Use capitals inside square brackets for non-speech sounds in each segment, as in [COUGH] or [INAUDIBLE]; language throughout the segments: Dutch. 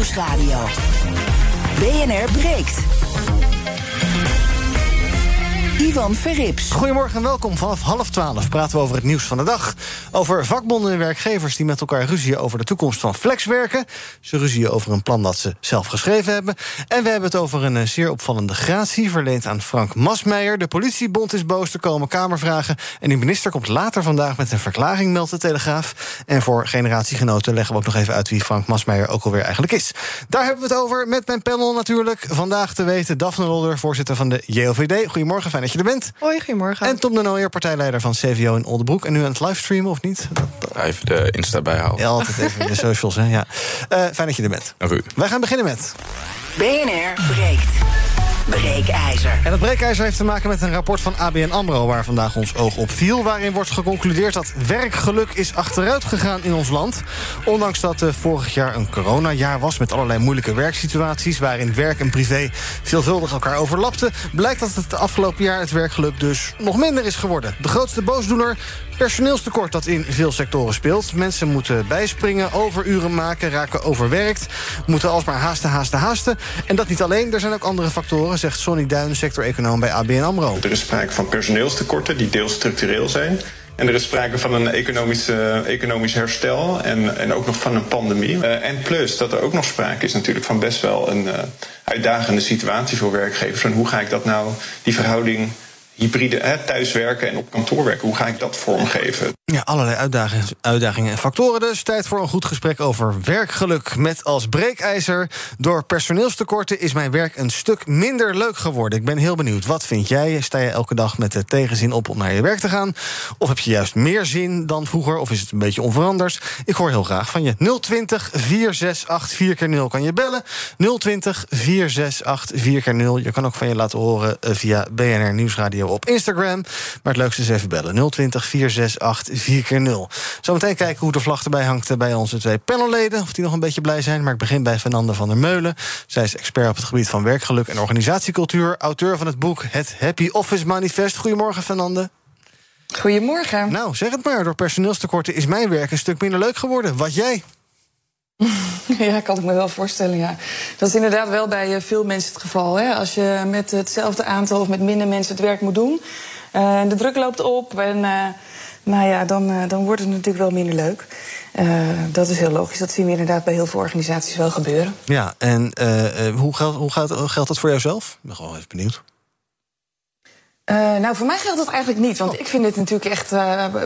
Nieuwsradio. BNR breekt. Ivan Verrips. Goedemorgen en welkom. Vanaf half twaalf praten we over het nieuws van de dag. Over vakbonden en werkgevers die met elkaar ruzien over de toekomst van flexwerken. Ze ruzien over een plan dat ze zelf geschreven hebben. En we hebben het over een eh, zeer opvallende gratie verleend aan Frank Masmeijer. De politiebond is boos, er komen kamervragen. En de minister komt later vandaag met een verklaring, meldt de Telegraaf. En voor generatiegenoten leggen we ook nog even uit wie Frank Masmeijer ook alweer eigenlijk is. Daar hebben we het over met mijn panel natuurlijk. Vandaag te weten Daphne Lolder, voorzitter van de JOVD. Goedemorgen, fijn dat je er bent. Hoi, goedemorgen. En Tom de Nooijer, partijleider van CVO in Oldenbroek. En nu aan het livestreamen, of niet? Even de Insta bijhouden. Ja, altijd even de socials, hè. Ja. Uh, fijn dat je er bent. Dank u. Wij gaan beginnen met... BNR breekt. Breekijzer. En dat breekijzer heeft te maken met een rapport van ABN AMRO... waar vandaag ons oog op viel. Waarin wordt geconcludeerd dat werkgeluk is achteruit gegaan in ons land. Ondanks dat uh, vorig jaar een coronajaar was... met allerlei moeilijke werksituaties... waarin werk en privé veelvuldig elkaar overlapten... blijkt dat het afgelopen jaar het werkgeluk dus nog minder is geworden. De grootste boosdoener personeelstekort dat in veel sectoren speelt. Mensen moeten bijspringen, overuren maken, raken overwerkt... moeten alsmaar haasten, haasten, haasten. En dat niet alleen, er zijn ook andere factoren... zegt Sonny Duin, sector-econoom bij ABN AMRO. Er is sprake van personeelstekorten die deels structureel zijn... En er is sprake van een economisch, economisch herstel en, en ook nog van een pandemie. Uh, en plus dat er ook nog sprake is natuurlijk van best wel een uh, uitdagende situatie voor werkgevers. En hoe ga ik dat nou, die verhouding hybride thuiswerken en op kantoor werken. Hoe ga ik dat vormgeven? Ja, allerlei uitdagingen, uitdagingen en factoren dus. Tijd voor een goed gesprek over werkgeluk. Met als breekijzer. Door personeelstekorten is mijn werk een stuk minder leuk geworden. Ik ben heel benieuwd. Wat vind jij? Sta je elke dag met de tegenzin op om naar je werk te gaan? Of heb je juist meer zin dan vroeger? Of is het een beetje onveranderd? Ik hoor heel graag van je. 020 468 4 keer 0 kan je bellen. 020 468 4 keer 0 Je kan ook van je laten horen eh, via BNR Nieuwsradio op Instagram. Maar het leukste is even bellen. 020 468 4 keer 0 Zometeen kijken hoe de vlag erbij hangt bij onze twee panelleden. Of die nog een beetje blij zijn. Maar ik begin bij Fernande van der Meulen. Zij is expert op het gebied van werkgeluk en organisatiecultuur. Auteur van het boek Het Happy Office Manifest. Goedemorgen, Fernande. Goedemorgen. Nou, zeg het maar. Door personeelstekorten is mijn werk een stuk minder leuk geworden. Wat jij? [LAUGHS] Ja, kan ik me wel voorstellen, ja. Dat is inderdaad wel bij eh, veel mensen het geval. Hè? Als je met hetzelfde aantal of met minder mensen het werk moet doen... Uh, de druk loopt op en uh, nou ja, dan, dan wordt het natuurlijk wel minder leuk. dat is heel logisch. Dat zien we inderdaad bij heel veel organisaties wel gebeuren. Ja, en hoe, geldt, hoe gaat, geldt dat voor jouzelf? Ik ben gewoon even benieuwd. nou, voor mij geldt dat eigenlijk niet. Want oh. ik vind het natuurlijk echt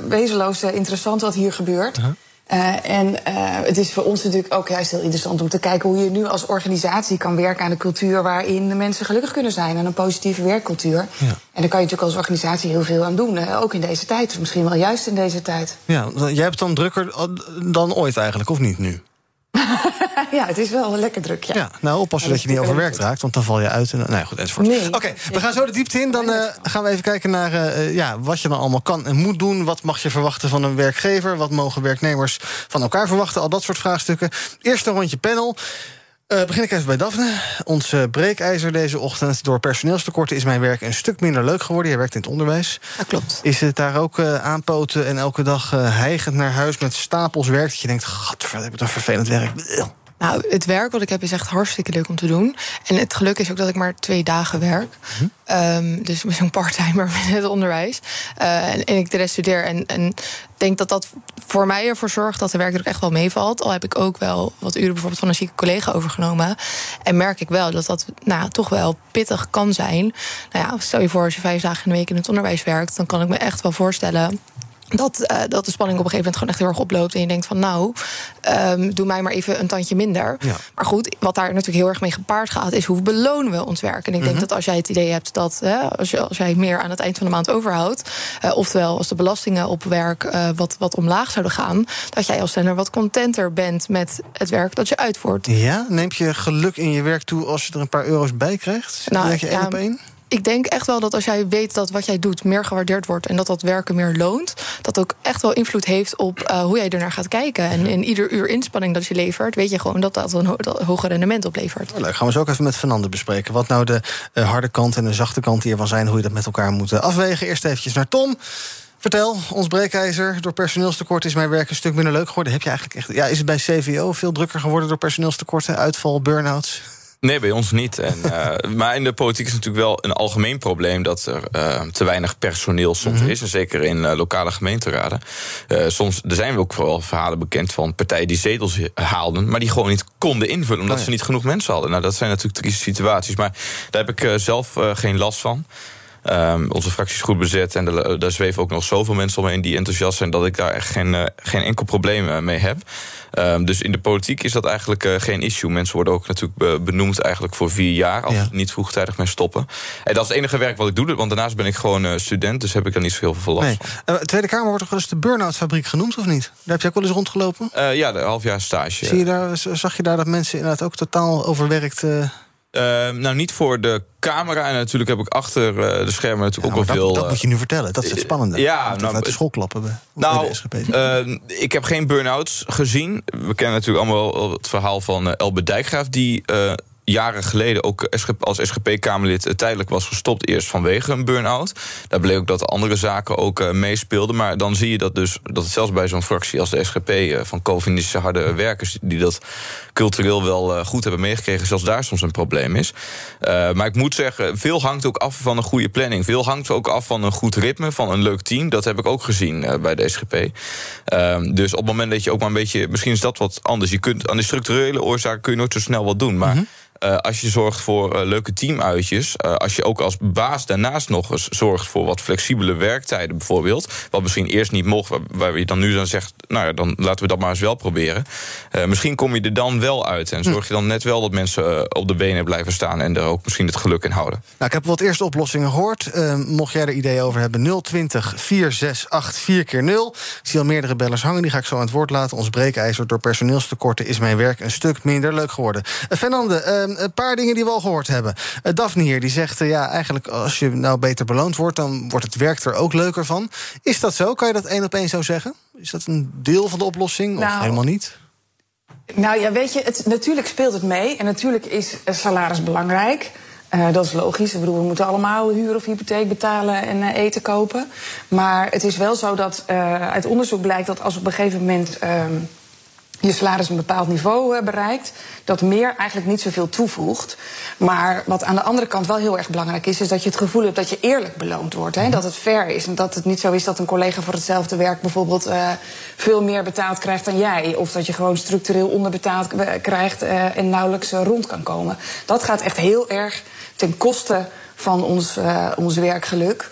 wezenloos interessant wat hier gebeurt. -huh. Uh, en uh, het is voor ons natuurlijk ook juist heel interessant om te kijken hoe je nu als organisatie kan werken aan een cultuur waarin de mensen gelukkig kunnen zijn en een positieve werkcultuur. Ja. En daar kan je natuurlijk als organisatie heel veel aan doen, uh, ook in deze tijd, misschien wel juist in deze tijd. Ja, jij hebt dan drukker dan ooit eigenlijk, of niet nu? [LAUGHS] ja, het is wel lekker druk. Ja, ja nou, oppassen dat je niet overwerkt raakt, want dan val je uit. En, nou ja, goed, enzovoort. Nee. Oké, we gaan zo de diepte in. Dan uh, gaan we even kijken naar uh, ja, wat je dan allemaal kan en moet doen. Wat mag je verwachten van een werkgever? Wat mogen werknemers van elkaar verwachten? Al dat soort vraagstukken. Eerst een rondje panel. Uh, begin ik even bij Daphne. Ons uh, breekijzer deze ochtend. Door personeelstekorten is mijn werk een stuk minder leuk geworden. Je werkt in het onderwijs. Dat klopt. Is het daar ook uh, aanpoten en elke dag hijgend naar huis met stapels werk? Dat je denkt, godver, heb ik een vervelend werk. Nou, het werk wat ik heb is echt hartstikke leuk om te doen. En het geluk is ook dat ik maar twee dagen werk. Hm? Um, dus ik ben zo'n parttimer [LAUGHS] binnen het onderwijs. Uh, en, en, ik de rest studeer. En, en denk dat dat voor mij ervoor zorgt dat de werkdruk echt wel meevalt. Al heb ik ook wel wat uren bijvoorbeeld van een zieke collega overgenomen. En merk ik wel dat dat nou, toch wel pittig kan zijn. Nou ja, stel je voor als je vijf dagen in de week in het onderwijs werkt... dan kan ik me echt wel voorstellen dat, uh, dat de spanning op een gegeven moment gewoon echt heel erg oploopt. En je denkt van nou, um, doe mij maar even een tandje minder. Ja. Maar goed, wat daar natuurlijk heel erg mee gepaard gaat, is hoe belonen we ons werk. En ik denk mm -hmm. dat als jij het idee hebt dat hè, als, je, als jij meer aan het eind van de maand overhoudt, uh, oftewel als de belastingen op werk uh, wat, wat omlaag zouden gaan, dat jij als sneller wat contenter bent met het werk dat je uitvoert. Ja, neemt je geluk in je werk toe als je er een paar euro's bij krijgt? Nou, je één op één? Ik denk echt wel dat als jij weet dat wat jij doet meer gewaardeerd wordt en dat dat werken meer loont, dat ook echt wel invloed heeft op uh, hoe jij ernaar gaat kijken. En in ieder uur inspanning dat je levert, weet je gewoon dat dat een ho dat hoger rendement oplevert. Oh, leuk. Gaan we zo ook even met Fernande bespreken. Wat nou de uh, harde kant en de zachte kant hiervan zijn, hoe je dat met elkaar moet afwegen. Eerst eventjes naar Tom. Vertel, ons breekijzer. Door personeelstekort is mijn werk een stuk minder leuk geworden. Heb je eigenlijk echt. Ja, is het bij CVO veel drukker geworden door personeelstekorten, uitval, burn-outs? Nee, bij ons niet. En, uh, [LAUGHS] maar in de politiek is natuurlijk wel een algemeen probleem dat er uh, te weinig personeel soms mm -hmm. is. En zeker in uh, lokale gemeenteraden. soms er zijn ook vooral verhalen bekend van partijen die zetels haalden, maar die gewoon niet konden invullen omdat oh ja. ze niet genoeg mensen hadden. Nou, dat zijn natuurlijk trieste situaties. Maar daar heb ik zelf geen last van. Um, onze fractie is goed bezet en de, daar zweven ook nog zoveel mensen omheen die enthousiast zijn dat ik daar echt geen, geen enkel probleem mee heb. Um, dus in de politiek is dat eigenlijk uh, geen issue. Mensen worden ook natuurlijk benoemd eigenlijk voor vier jaar als ja. niet vroegtijdig mee stoppen. En dat is het enige werk wat ik doe, want daarnaast ben ik gewoon uh, student, dus heb ik daar niet zo heel veel last nee. van. Uh, Tweede Kamer wordt toch wel eens de burn-out fabriek genoemd, of niet? Daar heb je ook wel eens rondgelopen? ja, de halfjaar stage. Zie je daar, zag je daar dat mensen inderdaad ook totaal overwerkt. Uh, nou, niet voor de camera. En natuurlijk heb ik achter uh, de schermen natuurlijk ja, ook wel dat, veel... Dat moet je nu vertellen, dat is het spannende. Ja, nou, uit de schoolklappen bij, nou, bij de SGP. Uh, ik heb geen burn-outs gezien. We kennen natuurlijk allemaal het verhaal van Elbe Dijkgraaf... die jaren geleden ook als SGP-Kamerlid tijdelijk was gestopt. Eerst vanwege een burn-out. Daar bleek ook dat andere zaken ook uh, meespeelden. Maar dan zie je dat dus dat het zelfs bij zo'n fractie als de SGP uh, van Calvinistische harde werkers, die dat cultureel wel goed hebben meegekregen, zelfs daar soms een probleem is. maar ik moet zeggen, veel hangt ook af van een goede planning. Veel hangt ook af van een goed ritme, van een leuk team. Dat heb ik ook gezien bij de SGP. dus op het moment dat je ook maar een beetje, misschien is dat wat anders. Je kunt aan de structurele oorzaken kun je nooit zo snel wat doen. Maar -hmm. Uh, als je zorgt voor uh, leuke teamuitjes. Uh, als je ook als baas daarnaast nog eens zorgt voor wat flexibele werktijden bijvoorbeeld. Wat misschien eerst niet mocht, waar, waar je dan nu dan zegt. Nou ja, dan laten we dat maar eens wel proberen. misschien kom je er dan wel uit. En zorg je dan net wel dat mensen op de benen blijven staan. En er ook misschien het geluk in houden. Nou, ik heb wat eerste oplossingen gehoord. mocht jij er ideeën over hebben, 020 468 4 keer 0 Ik zie al meerdere bellers hangen. Die ga ik zo aan het woord laten. Ons breekijzer door personeelstekorten is mijn werk een stuk minder leuk geworden. Fernande een paar dingen die we al gehoord hebben. Uh, Daphne hier, die zegt... Uh, ja, eigenlijk als je nou beter beloond wordt... dan wordt het werk er ook leuker van. Is dat zo? Kan je dat één op één zo zeggen? Is dat een deel van de oplossing nou, of helemaal niet? Nou ja, weet je, het, natuurlijk speelt het mee. En natuurlijk is salaris belangrijk. Uh, dat is logisch. Ik bedoel, we moeten allemaal huur of hypotheek betalen en uh, eten kopen. Maar het is wel zo dat uh, uit onderzoek blijkt dat als op een gegeven moment je salaris een bepaald niveau bereikt, dat meer eigenlijk niet zoveel toevoegt. Maar wat aan de andere kant wel heel erg belangrijk is, is dat je het gevoel hebt dat je eerlijk beloond wordt. Hè? Dat het fair is. En dat het niet zo is dat een collega voor hetzelfde werk bijvoorbeeld uh, veel meer betaald krijgt dan jij. Of dat je gewoon structureel onderbetaald krijgt uh, en nauwelijks uh, rond kan komen. Dat gaat echt heel erg ten koste van ons, ons werkgeluk.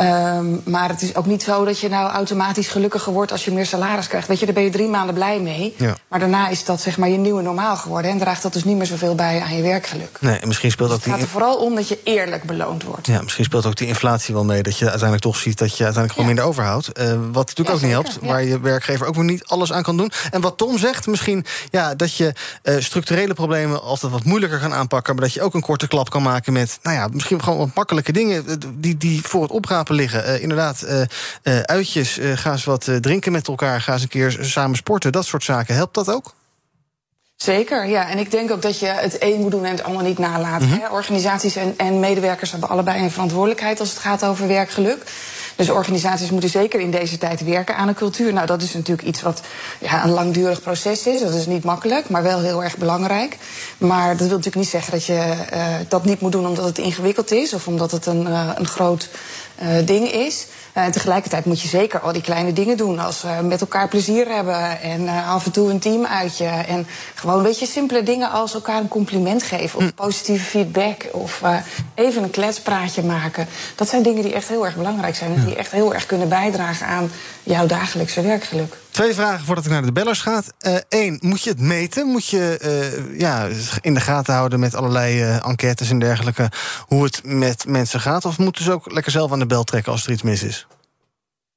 Um, maar het is ook niet zo dat je nou automatisch gelukkiger wordt als je meer salaris krijgt. Weet je, daar ben je drie maanden blij mee. Ja. Maar daarna is dat zeg maar je nieuwe normaal geworden. En draagt dat dus niet meer zoveel bij aan je werkgeluk. Nee, en misschien speelt dus ook het gaat er vooral om dat je eerlijk beloond wordt. Ja, misschien speelt ook die inflatie wel mee. Dat je uiteindelijk toch ziet dat je uiteindelijk gewoon Ja. minder overhoudt. Uh, wat natuurlijk Ja, ook niet helpt. Waar je werkgever ook weer niet alles aan kan doen. En wat Tom zegt, misschien ja, dat je eh, structurele problemen altijd wat moeilijker kan aanpakken. Maar dat je ook een korte klap kan maken met, nou ja, misschien gewoon wat makkelijke dingen eh, die, die voor het liggen. Eh, inderdaad, eh, eh, uitjes, ga eens wat drinken met elkaar, ga eens een keer samen sporten. Dat soort zaken. Helpt dat ook? Zeker, ja. En ik denk ook dat je het een moet doen en het ander niet nalaten. Mhm. Organisaties en, en medewerkers hebben allebei een verantwoordelijkheid als het gaat over werkgeluk. Dus organisaties moeten zeker in deze tijd werken aan een cultuur. Nou, dat is natuurlijk iets wat ja, een langdurig proces is. Dat is niet makkelijk, maar wel heel erg belangrijk. Maar dat wil natuurlijk niet zeggen dat je dat niet moet doen omdat het ingewikkeld is of omdat het een, een groot ding is. Eh, en tegelijkertijd moet je zeker al die kleine dingen doen. Als eh, met elkaar plezier hebben en eh, af en toe een teamuitje. En gewoon een beetje simpele dingen als elkaar een compliment geven. Of positieve feedback. Of eh, even een kletspraatje maken. Dat zijn dingen die echt heel erg belangrijk zijn. En die echt heel erg kunnen bijdragen aan jouw dagelijkse werkgeluk. Twee vragen voordat ik naar de bellers ga. Eén, moet je het meten? Moet je eh, ja, in de gaten houden met allerlei eh, enquêtes en dergelijke... hoe het met mensen gaat? Of moeten ze ook lekker zelf aan de bel trekken als er iets mis is?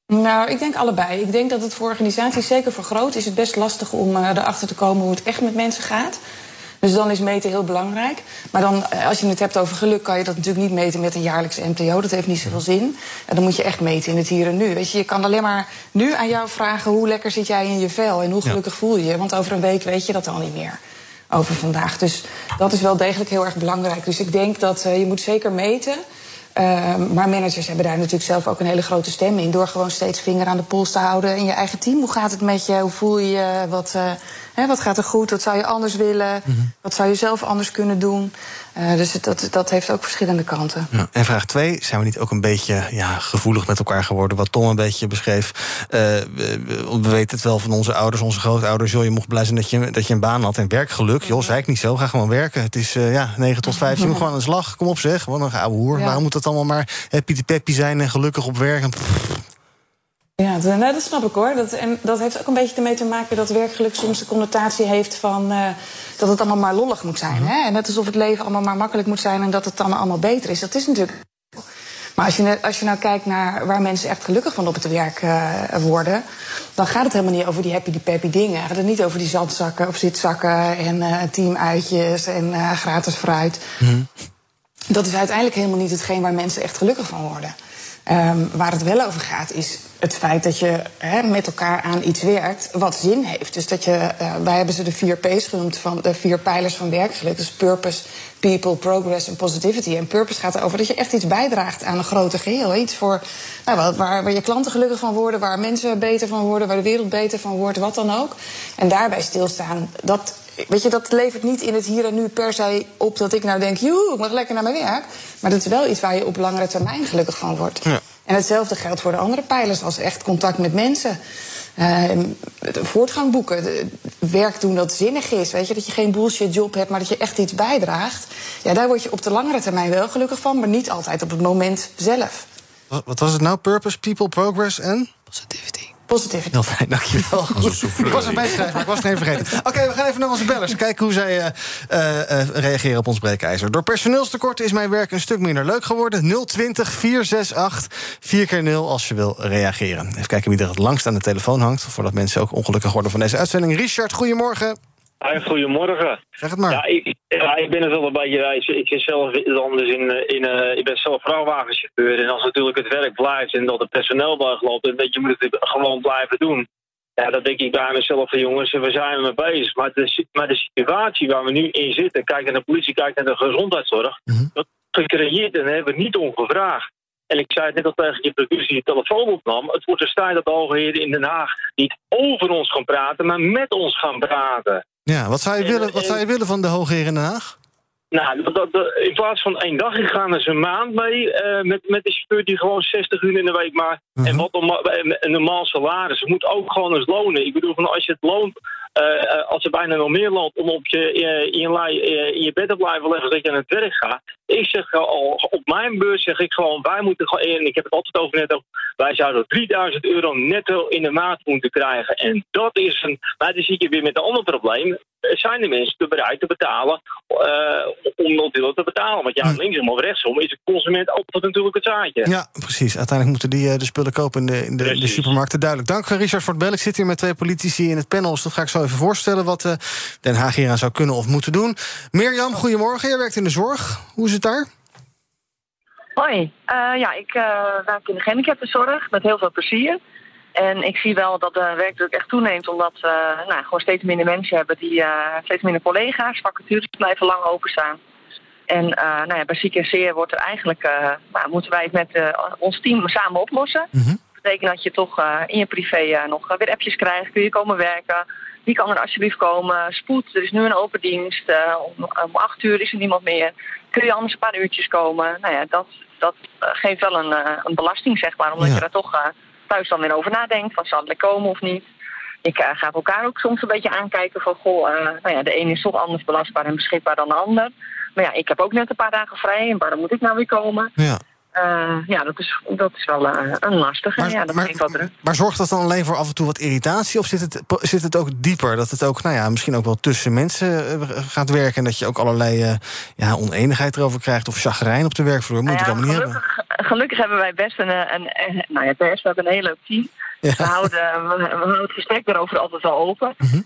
Nou, ik denk allebei. Ik denk dat het voor organisaties, zeker voor groot, is het best lastig om erachter te komen hoe het echt met mensen gaat. Dus dan is meten heel belangrijk. Maar dan, eh, als je het hebt over geluk, kan je dat natuurlijk niet meten met een jaarlijkse MTO. Dat heeft niet zoveel zin. En dan moet je echt meten in het hier en nu. Weet je, je kan alleen maar nu aan jou vragen hoe lekker zit jij in je vel en hoe gelukkig voel je je. Want over een week weet je dat al niet meer. Over vandaag. Dus dat is wel degelijk heel erg belangrijk. Dus ik denk dat uh, je moet zeker meten. Ehm, maar managers hebben daar natuurlijk zelf ook een hele grote stem in. Door gewoon steeds vinger aan de pols te houden in je eigen team. Hoe gaat het met je? Hoe voel je je? Wat, uh, hè, wat gaat er goed? Wat zou je anders willen? Mhm. Wat zou je zelf anders kunnen doen? Uh, dus dat, dat heeft ook verschillende kanten. Ja, en vraag twee, zijn we niet ook een beetje ja, gevoelig met elkaar geworden? Wat Tom een beetje beschreef. Uh, we, we, weten het wel van onze ouders, onze grootouders. Joh, je mocht blij zijn dat je, dat je een baan had en werkgeluk. Joh, zei ik niet zo, ga gewoon werken. Het is ja, 9 tot 5, je moet [LAUGHS] gewoon aan de slag. Kom op zeg, wat een ouwe hoer. Ja. Waarom moet dat allemaal maar happy peppy zijn en gelukkig op werk? En ja, nou, dat snap ik hoor. Dat, en dat heeft ook een beetje ermee te maken dat werkgeluk soms de connotatie heeft van uh, dat het allemaal maar lollig moet zijn. Hè? En net alsof het leven allemaal maar makkelijk moet zijn en dat het dan allemaal beter is. Dat is natuurlijk. Maar als je, als je nou kijkt naar waar mensen echt gelukkig van op het werk uh, worden, dan gaat het helemaal niet over die happy, die peppy dingen. Dan gaat het niet over die zandzakken of zitzakken en uh, teamuitjes en gratis fruit. Mm. Dat is uiteindelijk helemaal niet hetgeen waar mensen echt gelukkig van worden. Um, waar het wel over gaat is het feit dat je met elkaar aan iets werkt wat zin heeft. Dus dat je, uh, wij hebben ze de vier P's genoemd, van de vier pijlers van werkgeluk. Dus purpose, people, progress en positivity. En purpose gaat erover dat je echt iets bijdraagt aan een groter geheel. Iets voor, nou, waar, waar je klanten gelukkig van worden, waar mensen beter van worden, waar de wereld beter van wordt, wat dan ook. En daarbij stilstaan, dat weet je, dat levert niet in het hier en nu per se op dat ik nou denk, joe, ik mag lekker naar mijn werk. Maar dat is wel iets waar je op langere termijn gelukkig van wordt. Ja. En hetzelfde geldt voor de andere pijlers, als echt contact met mensen. Uh, voortgang boeken, werk doen dat zinnig is. Weet je, dat je geen bullshit job hebt, maar dat je echt iets bijdraagt. Ja, daar word je op de langere termijn wel gelukkig van, maar niet altijd op het moment zelf. Wat, wat was het nou? Purpose, people, progress en? Positivity. Positivity. Heel fijn, dankjewel. ik was er meeschrijven, maar ik was het even vergeten. [LAUGHS] Oké, okay, we gaan even naar onze bellers. Kijken hoe zij uh, uh, reageren op ons breekijzer. Door personeelstekorten is mijn werk een stuk minder leuk geworden. 020 468 4 keer 0 als je wil reageren. Even kijken wie er het langst aan de telefoon hangt. Voordat mensen ook ongelukkig worden van deze uitzending. Richard, goedemorgen. Goedemorgen. Zeg het maar. Ja, ik, ja, ik ben het wel een beetje wijs. Ik, zit zelf anders in, in, uh, ik ben zelf vrachtwagenchauffeur. En als natuurlijk het werk blijft en dat het personeel blijft lopen, dan je moet het gewoon blijven doen. Ja, dat denk ik bij mezelf van jongens, we zijn er mee bezig. Maar de, maar de situatie waar we nu in zitten, kijk naar de politie, kijk naar de gezondheidszorg, mm -hmm. dat gecreëerd en hebben we niet ongevraagd. En ik zei het net al tegen je productie die de telefoon opnam. Het wordt een tijd dat de hoge heren in Den Haag niet over ons gaan praten, maar met ons gaan praten. Ja, wat zou je, willen, wat zou je willen van de hoge heren in Den Haag? Nou, dat, dat, in plaats van één dag, ik ga er een maand mee uh, met, met de chauffeur die gewoon 60 uur in de week maakt. Uh -huh. En wat norma een normaal salaris. Het moet ook gewoon eens lonen. Ik bedoel, van als je het loont, uh, als er bijna nog meer loont om op je, in, je, in je bed te blijven leggen dat je aan het werk gaat. Ik zeg al, op mijn beurs zeg ik gewoon, wij moeten gewoon, en ik heb het altijd over net wij zouden 3000 euro netto in de maand moeten krijgen. En dat is een, maar dan zit je weer met een ander probleem. Zijn de mensen bereid te betalen uh, om natuurlijk te betalen? Want ja, linksom of rechtsom is de consument altijd natuurlijk het zaadje. Ja, precies. Uiteindelijk moeten die uh, de spullen kopen in de, in de, supermarkten. Duidelijk. Dank Richard voor het bellen. Ik zit hier met twee politici in het panel. Dus dat ga ik zo even voorstellen wat uh, Den Haag hier aan zou kunnen of moeten doen. Mirjam, goedemorgen. Jij werkt in de zorg. Hoe is het daar? Hoi, uh, ja, ik uh, werk in de gehandicaptenzorg met heel veel plezier. En ik zie wel dat de werkdruk echt toeneemt, omdat we nou, gewoon steeds minder mensen hebben die steeds minder collega's, vacatures blijven lang openstaan. En nou ja, bij ziek en zeer wordt er eigenlijk, nou, moeten wij het met ons team samen oplossen. Mm -hmm. Dat betekent dat je toch in je privé nog weer appjes krijgt, kun je komen werken. Wie kan er alsjeblieft komen? Spoed, er is nu een open dienst. om, om acht uur is er niemand meer. Kun je anders een paar uurtjes komen? Nou ja, dat, dat uh, geeft wel een, uh, een belasting, zeg maar. Omdat ja. je daar toch uh, thuis dan weer over nadenkt. Van zal het komen of niet? Ik ga elkaar ook soms een beetje aankijken van... Goh, nou ja, de een is toch anders belastbaar en beschikbaar dan de ander. Maar ja, ik heb ook net een paar dagen vrij. En waarom moet ik nou weer komen? Ja. Uh, ja, dat is, dat is wel uh, een lastige. Maar, ja, dat maar, wat maar zorgt dat dan alleen voor af en toe wat irritatie? Of zit het, zit het ook dieper? Dat het ook, nou ja, misschien ook wel tussen mensen uh, gaat werken... en dat je ook allerlei ja, oneenigheid erover krijgt... of chagrijn op de werkvloer? Moet nou ja, ja, allemaal gelukkig, niet hebben. Gelukkig hebben wij best een... een, een nou ja, best we hebben een heel leuk team. Ja. We, houden, we, we, houden het gesprek daarover altijd wel open. Mhm.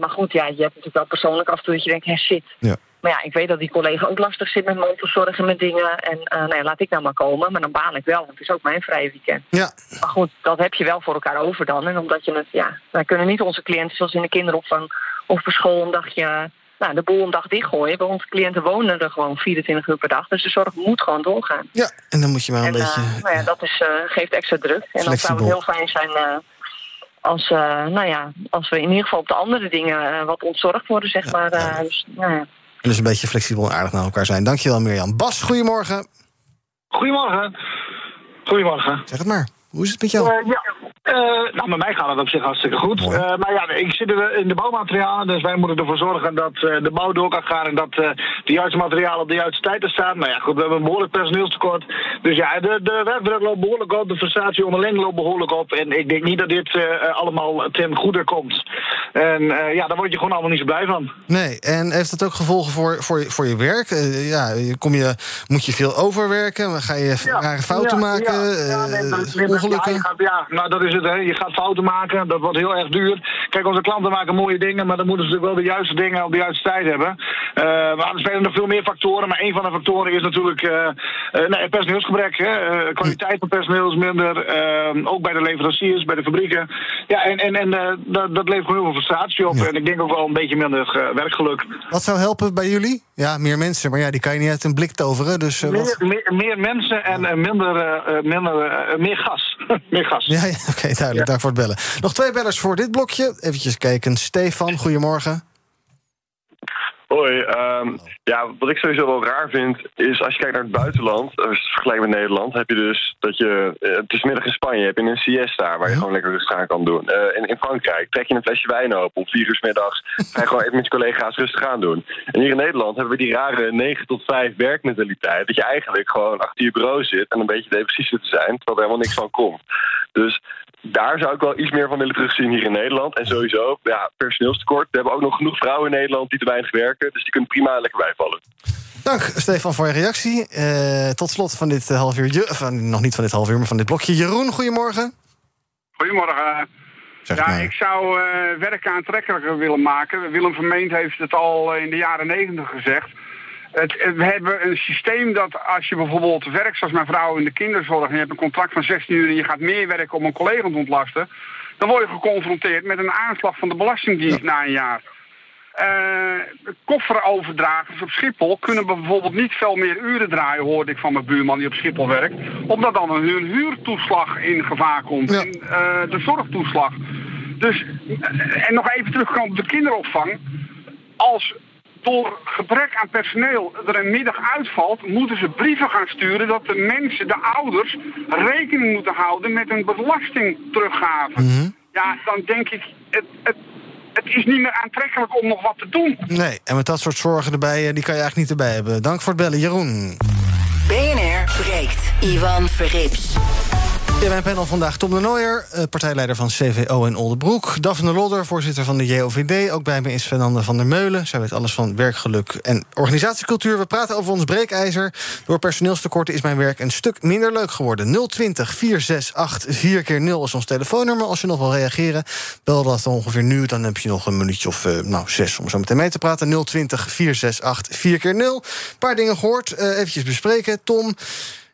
maar goed, ja, je hebt natuurlijk wel persoonlijk af en toe... dat je denkt, hé, shit... Ja. Maar ja, ik weet dat die collega ook lastig zit met mantelzorg en met dingen. En uh, nou ja, laat ik nou maar komen. Maar dan baal ik wel, want het is ook mijn vrije weekend. Ja. Maar goed, dat heb je wel voor elkaar over dan. En omdat je het, ja, wij kunnen niet onze cliënten zoals in de kinderopvang of op school een dagje nou, de boel een dag dichtgooien. Want onze cliënten wonen er gewoon 24 uur per dag. Dus de zorg moet gewoon doorgaan. Ja, en dan moet je maar een en, beetje... uh, nou ja, dat is, uh, geeft extra druk. En dan zou het heel fijn zijn uh, als, nou ja, als we in ieder geval op de andere dingen wat ontzorgd worden, zeg ja, maar. Dus, nou ja. En dus een beetje flexibel en aardig naar elkaar zijn. Dankjewel, Mirjam. Bas, goedemorgen. Goedemorgen. Goedemorgen. Zeg het maar. Hoe is het met jou? ja. Uh, nou, met mij gaat het op zich hartstikke goed. Uh, maar ja, ik zit in de bouwmaterialen, dus wij moeten ervoor zorgen dat uh, de bouw door kan gaan en dat de juiste materialen op de juiste tijd er staan. Nou ja, goed, we hebben een behoorlijk personeelstekort. Dus ja, de, de werkdruk loopt behoorlijk op, de frustratie onderling loopt behoorlijk op. En ik denk niet dat dit allemaal ten goede komt. En ja, daar word je gewoon allemaal niet zo blij van. Nee, en heeft dat ook gevolgen voor, voor, voor je werk? ja, kom je, moet je veel overwerken? Ga je ja, fouten ja, maken? Ja, nee, nee, ongelukken? Ja, gaat, ja, nou dat is Je gaat fouten maken, dat wordt heel erg duur. Kijk, onze klanten maken mooie dingen, maar dan moeten ze wel de juiste dingen op de juiste tijd hebben. Uh, maar er spelen nog veel meer factoren, maar een van de factoren is natuurlijk uh, uh, nee, personeelsgebrek. Hè. kwaliteit van personeel is minder, ook bij de leveranciers, bij de fabrieken. Ja, en, en, en dat, dat levert gewoon heel veel frustratie op. Ja. En ik denk ook wel een beetje minder werkgeluk. Wat zou helpen bij jullie? Ja, meer mensen, maar ja, die kan je niet uit een blik toveren. Dus, meer, meer, meer, mensen en minder, minder, meer gas. [LAUGHS] meer gas. Ja, ja oké, okay, duidelijk. Ja. Dank voor het bellen. Nog twee bellers voor dit blokje. Even kijken. Stefan, goedemorgen. Hoi, um, ja, wat ik sowieso wel raar vind, is als je kijkt naar het buitenland, vergeleken met Nederland, heb je dus dat je, uh, het is middag in Spanje, heb je een siesta waar je gewoon lekker rustig aan kan doen. Uh, in, in Frankrijk trek je een flesje wijn open om vier uur s middags, [LAUGHS] ga je gewoon even met je collega's rustig aan doen. En hier in Nederland hebben we die rare 9 tot 5 werkmentaliteit, dat je eigenlijk gewoon achter je bureau zit en een beetje depressief zit te zijn, terwijl er helemaal niks van komt. Dus daar zou ik wel iets meer van willen terugzien hier in Nederland. En sowieso, ja, personeelstekort. We hebben ook nog genoeg vrouwen in Nederland die te weinig werken. Dus die kunnen prima lekker bijvallen. Dank, Stefan, voor je reactie. Uh, tot slot van dit half uur. Van, nog niet van dit half uur, maar van dit blokje. Jeroen, goedemorgen. Goedemorgen. Zeg ja, maar. ik zou uh, werk aantrekkelijker willen maken. Willem Vermeend heeft het al in de jaren negentig gezegd. Het, we hebben een systeem dat als je bijvoorbeeld werkt zoals mijn vrouw in de kinderzorg... en je hebt een contract van 16 uur en je gaat meer werken om een collega te ontlasten... dan word je geconfronteerd met een aanslag van de Belastingdienst ja. na een jaar. Uh, kofferoverdragers op Schiphol kunnen bijvoorbeeld niet veel meer uren draaien, hoorde ik van mijn buurman die op Schiphol werkt. Omdat dan hun huurtoeslag in gevaar komt, Ja. en, uh, de zorgtoeslag. Dus, en nog even terugkomen op de kinderopvang. Als door gebrek aan personeel er een middag uitvalt, moeten ze brieven gaan sturen dat de mensen, de ouders, rekening moeten houden met een belastingteruggave. Mhm. Ja, dan denk ik, het, het, het is niet meer aantrekkelijk om nog wat te doen. Nee, en met dat soort zorgen erbij, eh, die kan je eigenlijk niet erbij hebben. Dank voor het bellen, Jeroen. BNR breekt. Ivan Verrips. In mijn panel vandaag Tom de Nooijer, eh, partijleider van CVO in Oldenbroek. Daphne Lodder, voorzitter van de JOVD. Ook bij me is Fernande van der Meulen. Zij weet alles van werkgeluk en organisatiecultuur. We praten over ons breekijzer. Door personeelstekorten is mijn werk een stuk minder leuk geworden. 020 468 4 keer 0 is ons telefoonnummer. Als je nog wil reageren, bel dat ongeveer nu. Dan heb je nog een minuutje of uh, nou, zes om zo meteen mee te praten. 020 468 4 keer 0 Een paar dingen gehoord. Uh, eventjes bespreken. Tom...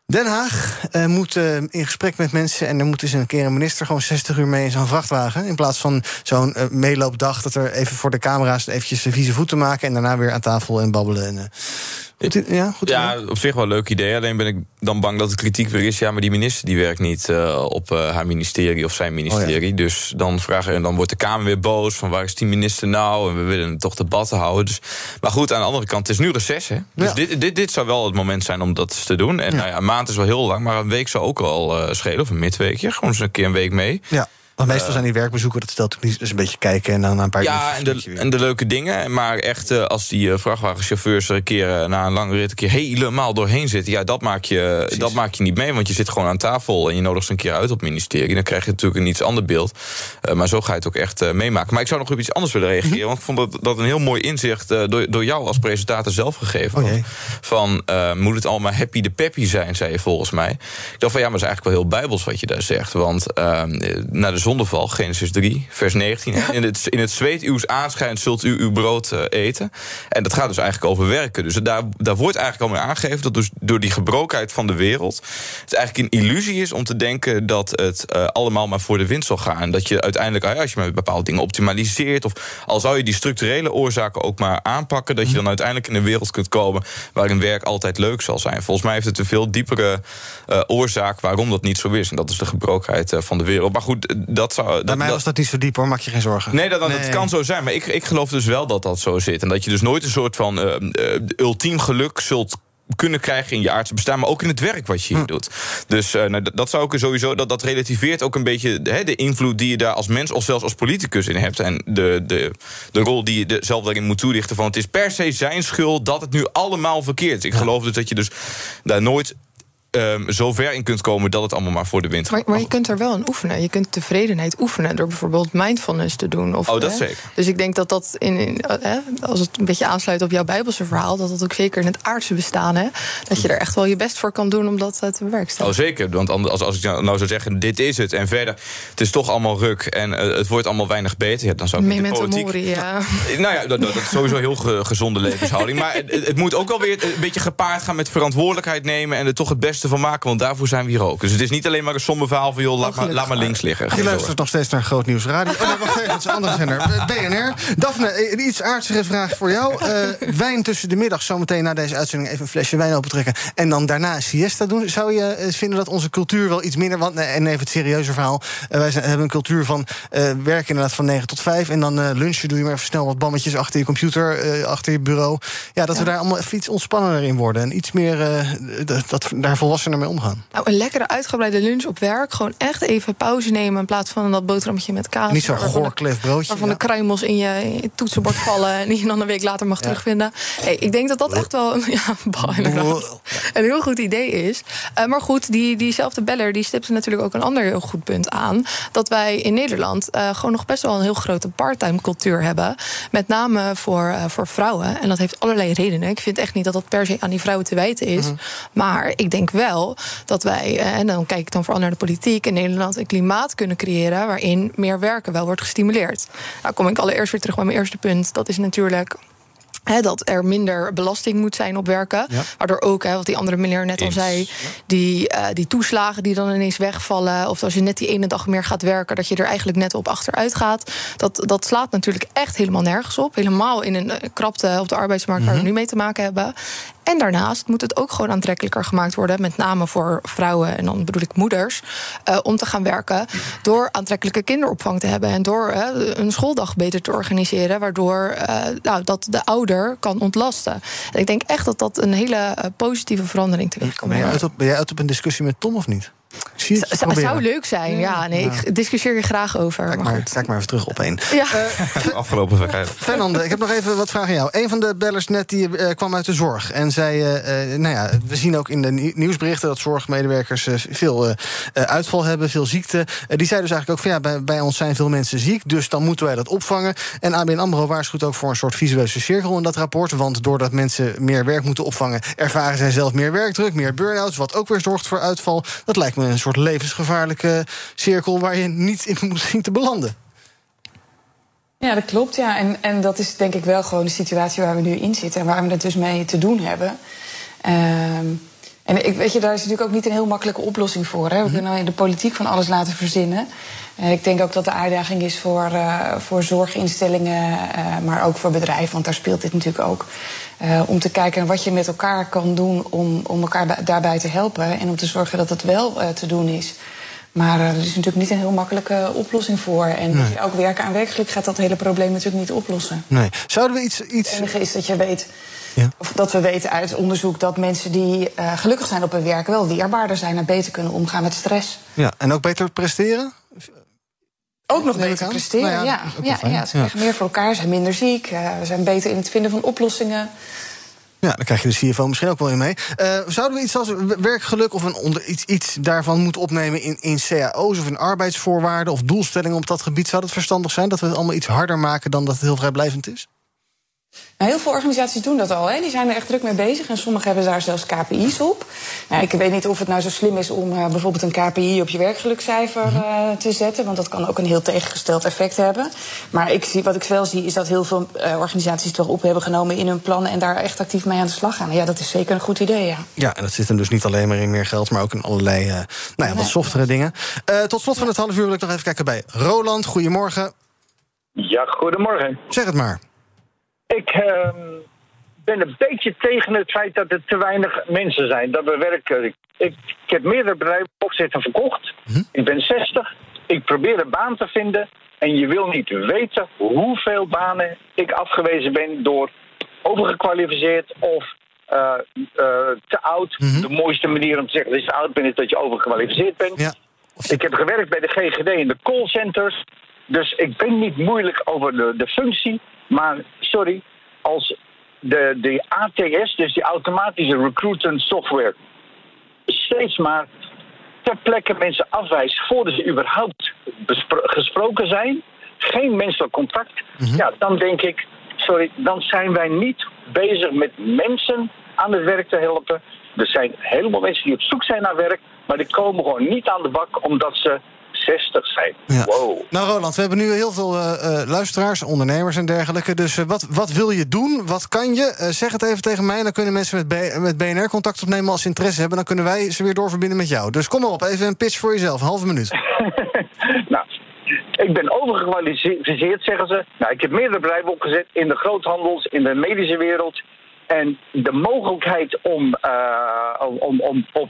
Den Haag uh, moet uh, in gesprek met mensen... en er moet dus een keer een minister gewoon 60 uur mee in zo'n vrachtwagen... in plaats van zo'n uh, meeloopdag dat er even voor de camera's... eventjes vieze voeten maken en daarna weer aan tafel en babbelen. En, goed, ja, goed ja, op zich wel een leuk idee. Alleen ben ik dan bang dat de kritiek weer is... ja, maar die minister die werkt niet uh, op uh, haar ministerie of zijn ministerie. Oh ja. Dus dan, vragen, en dan wordt de Kamer weer boos... van waar is die minister nou? En we willen toch debatten houden. Dus, maar goed, aan de andere kant, het is nu reces. Hè? Dus ja. dit, dit, dit zou wel het moment zijn om dat te doen. En ja. nou ja, een maand is wel heel lang, maar een week zou ook al uh, schelen. Of een midweekje, gewoon eens een keer een week mee. Ja. Want meestal zijn die werkbezoeken, dat stelt ook niet dus een beetje kijken en dan een paar Ja, en de, en de leuke dingen. Maar echt, uh, als die uh, vrachtwagenchauffeurs er een keer na een lange rit een keer helemaal doorheen zitten, ja, dat maak, je, dat maak je niet mee. Want je zit gewoon aan tafel en je nodigt ze een keer uit op het ministerie. Dan krijg je natuurlijk een iets ander beeld. maar zo ga je het ook echt meemaken. Maar ik zou nog op iets anders willen reageren. -hmm. Want ik vond dat, dat een heel mooi inzicht door, door jou als presentator zelf gegeven. Oh, van moet het allemaal happy de peppy zijn, zei je volgens mij. Ik dacht van ja, maar het is eigenlijk wel heel bijbels wat je daar zegt. Want naar de zondeval, Genesis 3, vers 19. In het, in het zweet uws aanschijnt zult u uw brood eh, eten. En dat gaat dus eigenlijk over werken. Dus daar, daar wordt eigenlijk al mee aangegeven dat dus door die gebrokenheid van de wereld... het eigenlijk een illusie is om te denken dat het eh, allemaal maar voor de winst zal gaan. En dat je uiteindelijk, ah als je met bepaalde dingen optimaliseert... of al zou je die structurele oorzaken ook maar aanpakken... dat je dan uiteindelijk in een wereld kunt komen waarin werk altijd leuk zal zijn. Volgens mij heeft het een veel diepere uh, oorzaak waarom dat niet zo is. En dat is de gebrokenheid van de wereld. Maar goed, dat zou. Bij mij dat, was dat niet zo diep hoor, maak je geen zorgen. Nee, dat, dat, nee. kan zo zijn. Maar ik, ik geloof dus wel dat dat zo zit. En dat je dus nooit een soort van uh, ultiem geluk zult kunnen krijgen in je aardse bestaan, maar ook in het werk wat je hier hm. doet. Dus uh, nou, dat zou ik sowieso, dat, dat relativeert ook een beetje he, de invloed die je daar als mens of zelfs als politicus in hebt. En de, de, de rol die je zelf daarin moet toelichten. Van het is per se zijn schuld dat het nu allemaal verkeerd is. Ik geloof dus dat je dus daar nooit um, zo ver in kunt komen dat het allemaal maar voor de wind gaat. Maar, maar je kunt er wel aan oefenen. Je kunt tevredenheid oefenen door bijvoorbeeld mindfulness te doen. Of, oh, dat hè? zeker. Dus ik denk dat dat, in, in hè, als het een beetje aansluit op jouw Bijbelse verhaal, dat dat ook zeker in het aardse bestaan, hè, dat je er echt wel je best voor kan doen om dat te bewerkstelligen. Oh, zeker. Want als, als ik nou zou zeggen, dit is het, en verder, het is toch allemaal ruk en uh, het wordt allemaal weinig beter, ja, dan zou ik Memento de politiek... mori, ja. [LAUGHS] Nou ja, dat, dat, is sowieso heel ge, gezonde levenshouding. Maar het, het moet ook wel weer een beetje gepaard gaan met verantwoordelijkheid nemen en er toch het beste van maken, want daarvoor zijn we hier ook. Dus het is niet alleen maar een somber verhaal van... joh, laat, maar, laat maar links liggen. Je luistert nog steeds naar Groot Nieuws Radio. Oh, nee, wacht even, dat is een andere zender. BNR. Daphne, een iets aardigere vraag voor jou. Uh, [LAUGHS] wijn tussen de middag, zometeen na deze uitzending... even een flesje wijn opentrekken en dan daarna siesta doen. Zou je vinden dat onze cultuur wel iets minder... Want, en even het serieuze verhaal. Uh, wij zijn, hebben een cultuur van uh, werken inderdaad van 9 tot 5... en dan lunchen doe je maar even snel wat bammetjes achter je computer... achter je bureau. Ja, dat ja. we daar allemaal even iets ontspannender in worden... en iets meer dat, daar volwassener mee omgaan. Nou, een lekkere uitgebreide lunch op werk. Gewoon echt even pauze nemen in plaats van dat boterhammetje met kaas. Niet zo'n goorklef broodje. Waarvan ja. de kruimels in je, in je toetsenbord [LAUGHS] vallen... en die je dan een week later mag ja. terugvinden. Hey, ik denk dat dat echt wel [LAUGHS] ja, een heel goed idee is. Uh, maar goed, die, diezelfde beller die stipte natuurlijk ook een ander heel goed punt aan. Dat wij in Nederland uh, gewoon nog best wel een heel grote parttime cultuur hebben. Met name voor, uh, voor vrouwen. En dat heeft allerlei redenen. Ik vind echt niet dat dat per se aan die vrouwen te wijten is. Mm-hmm. Maar ik denk wel dat wij, en dan kijk ik dan vooral naar de politiek in Nederland, een klimaat kunnen creëren waarin meer werken wel wordt gestimuleerd. Nou kom ik allereerst weer terug bij mijn eerste punt. Dat is natuurlijk He, dat er minder belasting moet zijn op werken. Ja. Waardoor ook, he, wat die andere meneer net al zei... Die, uh, die toeslagen die dan ineens wegvallen... of als je net die ene dag meer gaat werken... dat je er eigenlijk net op achteruit gaat. Dat, dat slaat natuurlijk echt helemaal nergens op. Helemaal in een krapte op de arbeidsmarkt... Mm -hmm. waar we nu mee te maken hebben. En daarnaast moet het ook gewoon aantrekkelijker gemaakt worden... met name voor vrouwen, en dan bedoel ik moeders... Uh, om te gaan werken door aantrekkelijke kinderopvang te hebben... en door uh, een schooldag beter te organiseren... waardoor uh, nou, dat de ouder kan ontlasten. En ik denk echt dat dat een hele positieve verandering teweeg kan ben, jij ben jij uit op een discussie met Tom of niet? Zie het zou, zou leuk zijn, ja. Nee, ja. ik discussieer je graag over. Kijk maar, maar, kijk maar even terug op één. Ja. Uh, [LAUGHS] Afgelopen week. Fernande, ik heb nog even wat vragen aan jou. Een van de bellers net die, uh, kwam uit de zorg. En zei, uh, nou ja, we zien ook in de nieuwsberichten... dat zorgmedewerkers veel uitval hebben, veel ziekte. die zei dus eigenlijk ook van, ja, bij, bij, ons zijn veel mensen ziek... dus dan moeten wij dat opvangen. En ABN AMRO waarschuwt ook voor een soort visueuze cirkel in dat rapport. Want doordat mensen meer werk moeten opvangen... ervaren zij zelf meer werkdruk, meer burn-outs... wat ook weer zorgt voor uitval. Dat lijkt me een soort levensgevaarlijke cirkel waar je niet in moet zien te belanden. Ja, dat klopt. Ja. En, en dat is denk ik wel gewoon de situatie waar we nu in zitten en waar we het dus mee te doen hebben. Um, en ik weet je, daar is natuurlijk ook niet een heel makkelijke oplossing voor. Hè. We kunnen in de politiek van alles laten verzinnen. En ik denk ook dat de uitdaging is voor, uh, voor zorginstellingen, uh, maar ook voor bedrijven, want daar speelt dit natuurlijk ook. Uh, om te kijken naar wat je met elkaar kan doen om, om elkaar daarbij te helpen. En om te zorgen dat het wel te doen is. Maar er is natuurlijk niet een heel makkelijke oplossing voor. En nee. als je ook werken aan werkgeluk gaat dat hele probleem natuurlijk niet oplossen. Nee. Zouden we iets. iets... Het enige is dat je weet. Ja. Of dat we weten uit onderzoek dat mensen die uh, gelukkig zijn op hun werk wel weerbaarder zijn en beter kunnen omgaan met stress. Ja, en ook beter presteren? Ook nog beter presteren, nou ja. Ja, ja, ja, ze krijgen meer voor elkaar, zijn minder ziek, uh, zijn beter in het vinden van oplossingen. Ja, dan krijg je de CFO misschien ook wel in mee. Uh, zouden we iets als werkgeluk of een onder, iets, iets daarvan moeten opnemen in, in cao's of in arbeidsvoorwaarden of doelstellingen op dat gebied? Zou dat verstandig zijn dat we het allemaal iets harder maken dan dat het heel vrijblijvend is? Nou, heel veel organisaties doen dat al. Hè. Die zijn er echt druk mee bezig. En sommigen hebben daar zelfs KPI's op. Nou, ik weet niet of het nou zo slim is om uh, bijvoorbeeld een KPI op je werkgelukcijfer uh, te zetten. Want dat kan ook een heel tegengesteld effect hebben. Maar ik zie, wat ik wel zie is dat heel veel uh, organisaties het wel op hebben genomen in hun plannen. En daar echt actief mee aan de slag gaan. En ja, dat is zeker een goed idee. Ja, ja en dat zit hem dus niet alleen maar in meer geld, maar ook in allerlei nou ja, wat softere dingen. tot slot van het half uur wil ik nog even kijken bij Roland. Goedemorgen. Ja, goedemorgen. Zeg het maar. Ik uh, ben een beetje tegen het feit dat er te weinig mensen zijn. Dat we werken. Ik, ik, heb meerdere bedrijven opzetten verkocht. Hm? Ik ben 60. Ik probeer een baan te vinden. En je wil niet weten hoeveel banen ik afgewezen ben door overgekwalificeerd of uh, uh, te oud. Mm-hmm. De mooiste manier om te zeggen dat je oud bent is dat je overgekwalificeerd bent. Ja. Ik heb gewerkt bij de GGD in de callcenters. Dus ik ben niet moeilijk over de, de functie. Maar sorry, als de, de ATS, dus die automatische recruitment software, steeds maar ter plekke mensen afwijst voordat ze überhaupt gesproken zijn, geen menselijk contact, mhm. ja, dan denk ik, sorry, dan zijn wij niet bezig met mensen aan het werk te helpen. Er zijn helemaal mensen die op zoek zijn naar werk, maar die komen gewoon niet aan de bak omdat ze 60 zijn. Wow. Nou, Roland, we hebben nu heel veel uh, luisteraars, ondernemers en dergelijke. Dus uh, wat, wat wil je doen? Wat kan je? zeg het even tegen mij. Dan kunnen mensen met, B met BNR contact opnemen als ze interesse hebben. Dan kunnen wij ze weer doorverbinden met jou. Dus kom maar op, even een pitch voor jezelf. Een halve minuut. [LAUGHS] nou, ik ben overgekwalificeerd, zeggen ze. Nou, ik heb meerdere bedrijven opgezet in de groothandels, in de medische wereld. En de mogelijkheid om, om, om op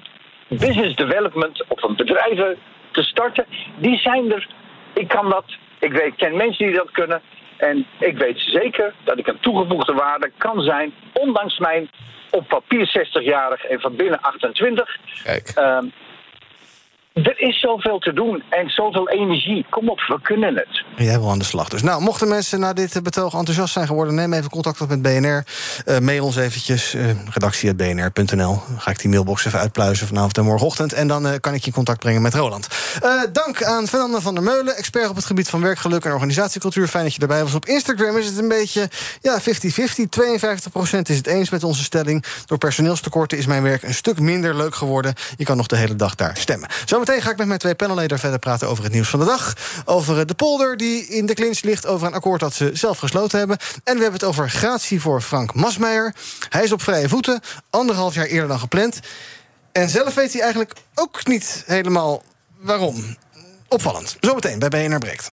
business development of een bedrijven te starten, die zijn er. Ik kan dat. Ik weet, ken mensen die dat kunnen. En ik weet zeker dat ik een toegevoegde waarde kan zijn, ondanks mijn op papier 60-jarig en van binnen 28. Kijk. Um, er is zoveel te doen en zoveel energie. Kom op, we kunnen het. Jij wil aan de slag dus. Nou, mochten mensen na dit betoog enthousiast zijn geworden... neem even contact op met BNR. Uh, mail ons eventjes, uh, redactie.bnr.nl. Dan ga ik die mailbox even uitpluizen vanavond en morgenochtend... en dan kan ik je in contact brengen met Roland. dank aan Fernanda van der Meulen, expert op het gebied van werkgeluk... en organisatiecultuur. Fijn dat je erbij was. Op Instagram is het een beetje ja, 50-50. 52% is het eens met onze stelling. Door personeelstekorten is mijn werk een stuk minder leuk geworden. Je kan nog de hele dag daar stemmen. Zo Zometeen ga ik met mijn twee panelleden verder praten over het nieuws van de dag. Over de polder die in de clinch ligt, over een akkoord dat ze zelf gesloten hebben. En we hebben het over gratie voor Frank Masmeijer. Hij is op vrije voeten, anderhalf jaar eerder dan gepland. En zelf weet hij eigenlijk ook niet helemaal waarom. Opvallend. Zometeen bij BNR Breekt.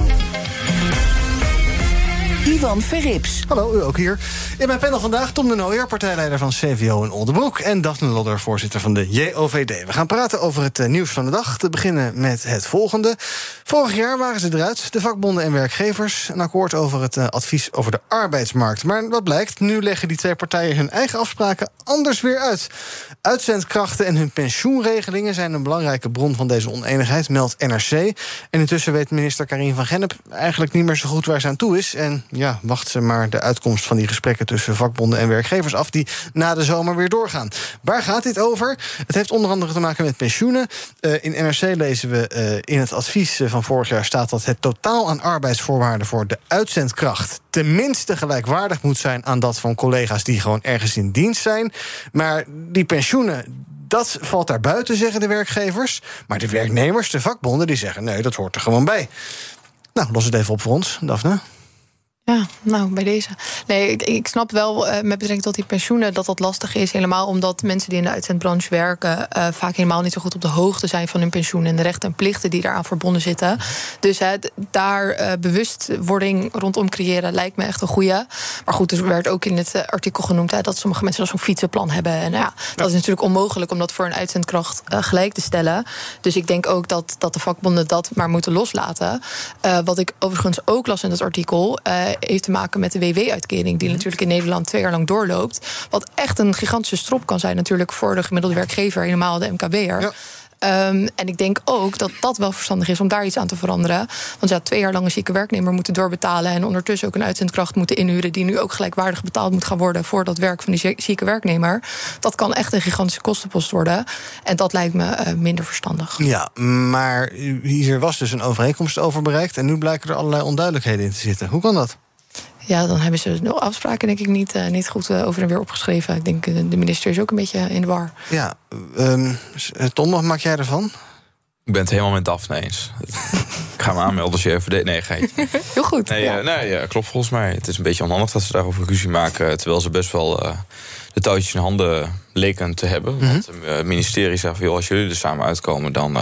Ivan Verrips. Hallo, u ook hier. In mijn panel vandaag Tom de Nooijer, partijleider van CVO in Oldenbroek... en Daphne Lodder, voorzitter van de JOVD. We gaan praten over het eh, nieuws van de dag. Te beginnen met het volgende. Vorig jaar waren ze eruit, de vakbonden en werkgevers... een akkoord over het eh, advies over de arbeidsmarkt. Maar wat blijkt, nu leggen die twee partijen hun eigen afspraken anders weer uit. Uitzendkrachten en hun pensioenregelingen zijn een belangrijke bron van deze oneenigheid, meldt NRC. En intussen weet minister Karin van Gennep eigenlijk niet meer zo goed waar ze aan toe is. En ja, wacht ze maar de uitkomst van die gesprekken tussen vakbonden en werkgevers af, die na de zomer weer doorgaan. Waar gaat dit over? Het heeft onder andere te maken met pensioenen. Uh, in NRC lezen we uh, in het advies van vorig jaar staat dat het totaal aan arbeidsvoorwaarden voor de uitzendkracht tenminste gelijkwaardig moet zijn aan dat van collega's die gewoon ergens in dienst zijn. Maar die pensioenen, dat valt daar buiten, zeggen de werkgevers. Maar de werknemers, de vakbonden, die zeggen nee, dat hoort er gewoon bij. Nou, los het even op voor ons, Daphne. Ja, nou, bij deze. Nee, ik, ik snap wel uh, met betrekking tot die pensioenen dat dat lastig is. Helemaal omdat mensen die in de uitzendbranche werken... Uh, vaak helemaal niet zo goed op de hoogte zijn van hun pensioen... en de rechten en plichten die daaraan verbonden zitten. Dus daar uh, bewustwording rondom creëren lijkt me echt een goede. Maar goed, er werd ook in het artikel genoemd... Hè, dat sommige mensen zo'n fietsenplan hebben. En ja, dat is natuurlijk onmogelijk om dat voor een uitzendkracht gelijk te stellen. Dus ik denk ook dat, dat de vakbonden dat maar moeten loslaten. wat ik overigens ook las in het artikel heeft te maken met de WW-uitkering, die natuurlijk in Nederland twee jaar lang doorloopt. Wat echt een gigantische strop kan zijn, natuurlijk, voor de gemiddelde werkgever, helemaal de MKB'er. Ehm, en ik denk ook dat dat wel verstandig is om daar iets aan te veranderen. Want ja, twee jaar lang een zieke werknemer moeten doorbetalen. En ondertussen ook een uitzendkracht moeten inhuren. die nu ook gelijkwaardig betaald moet gaan worden. voor dat werk van die zieke werknemer. Dat kan echt een gigantische kostenpost worden. En dat lijkt me eh, minder verstandig. Ja, maar hier was dus een overeenkomst over bereikt. en nu blijken er allerlei onduidelijkheden in te zitten. Hoe kan dat? Ja, dan hebben ze de afspraken denk ik niet, uh, niet goed uh, over en weer opgeschreven. Ik denk, uh, de minister is ook een beetje in de war. Ja, um, Tom, wat maak jij ervan? Ik ben het helemaal met Daphne eens. ik ga me aanmelden als je even... Nee, geitje. [LAUGHS] Heel goed. Nee, ja. nee ja, klopt volgens mij. Het is een beetje onhandig dat ze daarover ruzie maken... terwijl ze best wel de touwtjes in handen leken te hebben. Mm -hmm. Want het ministerie zegt van... Joh, als jullie er samen uitkomen, dan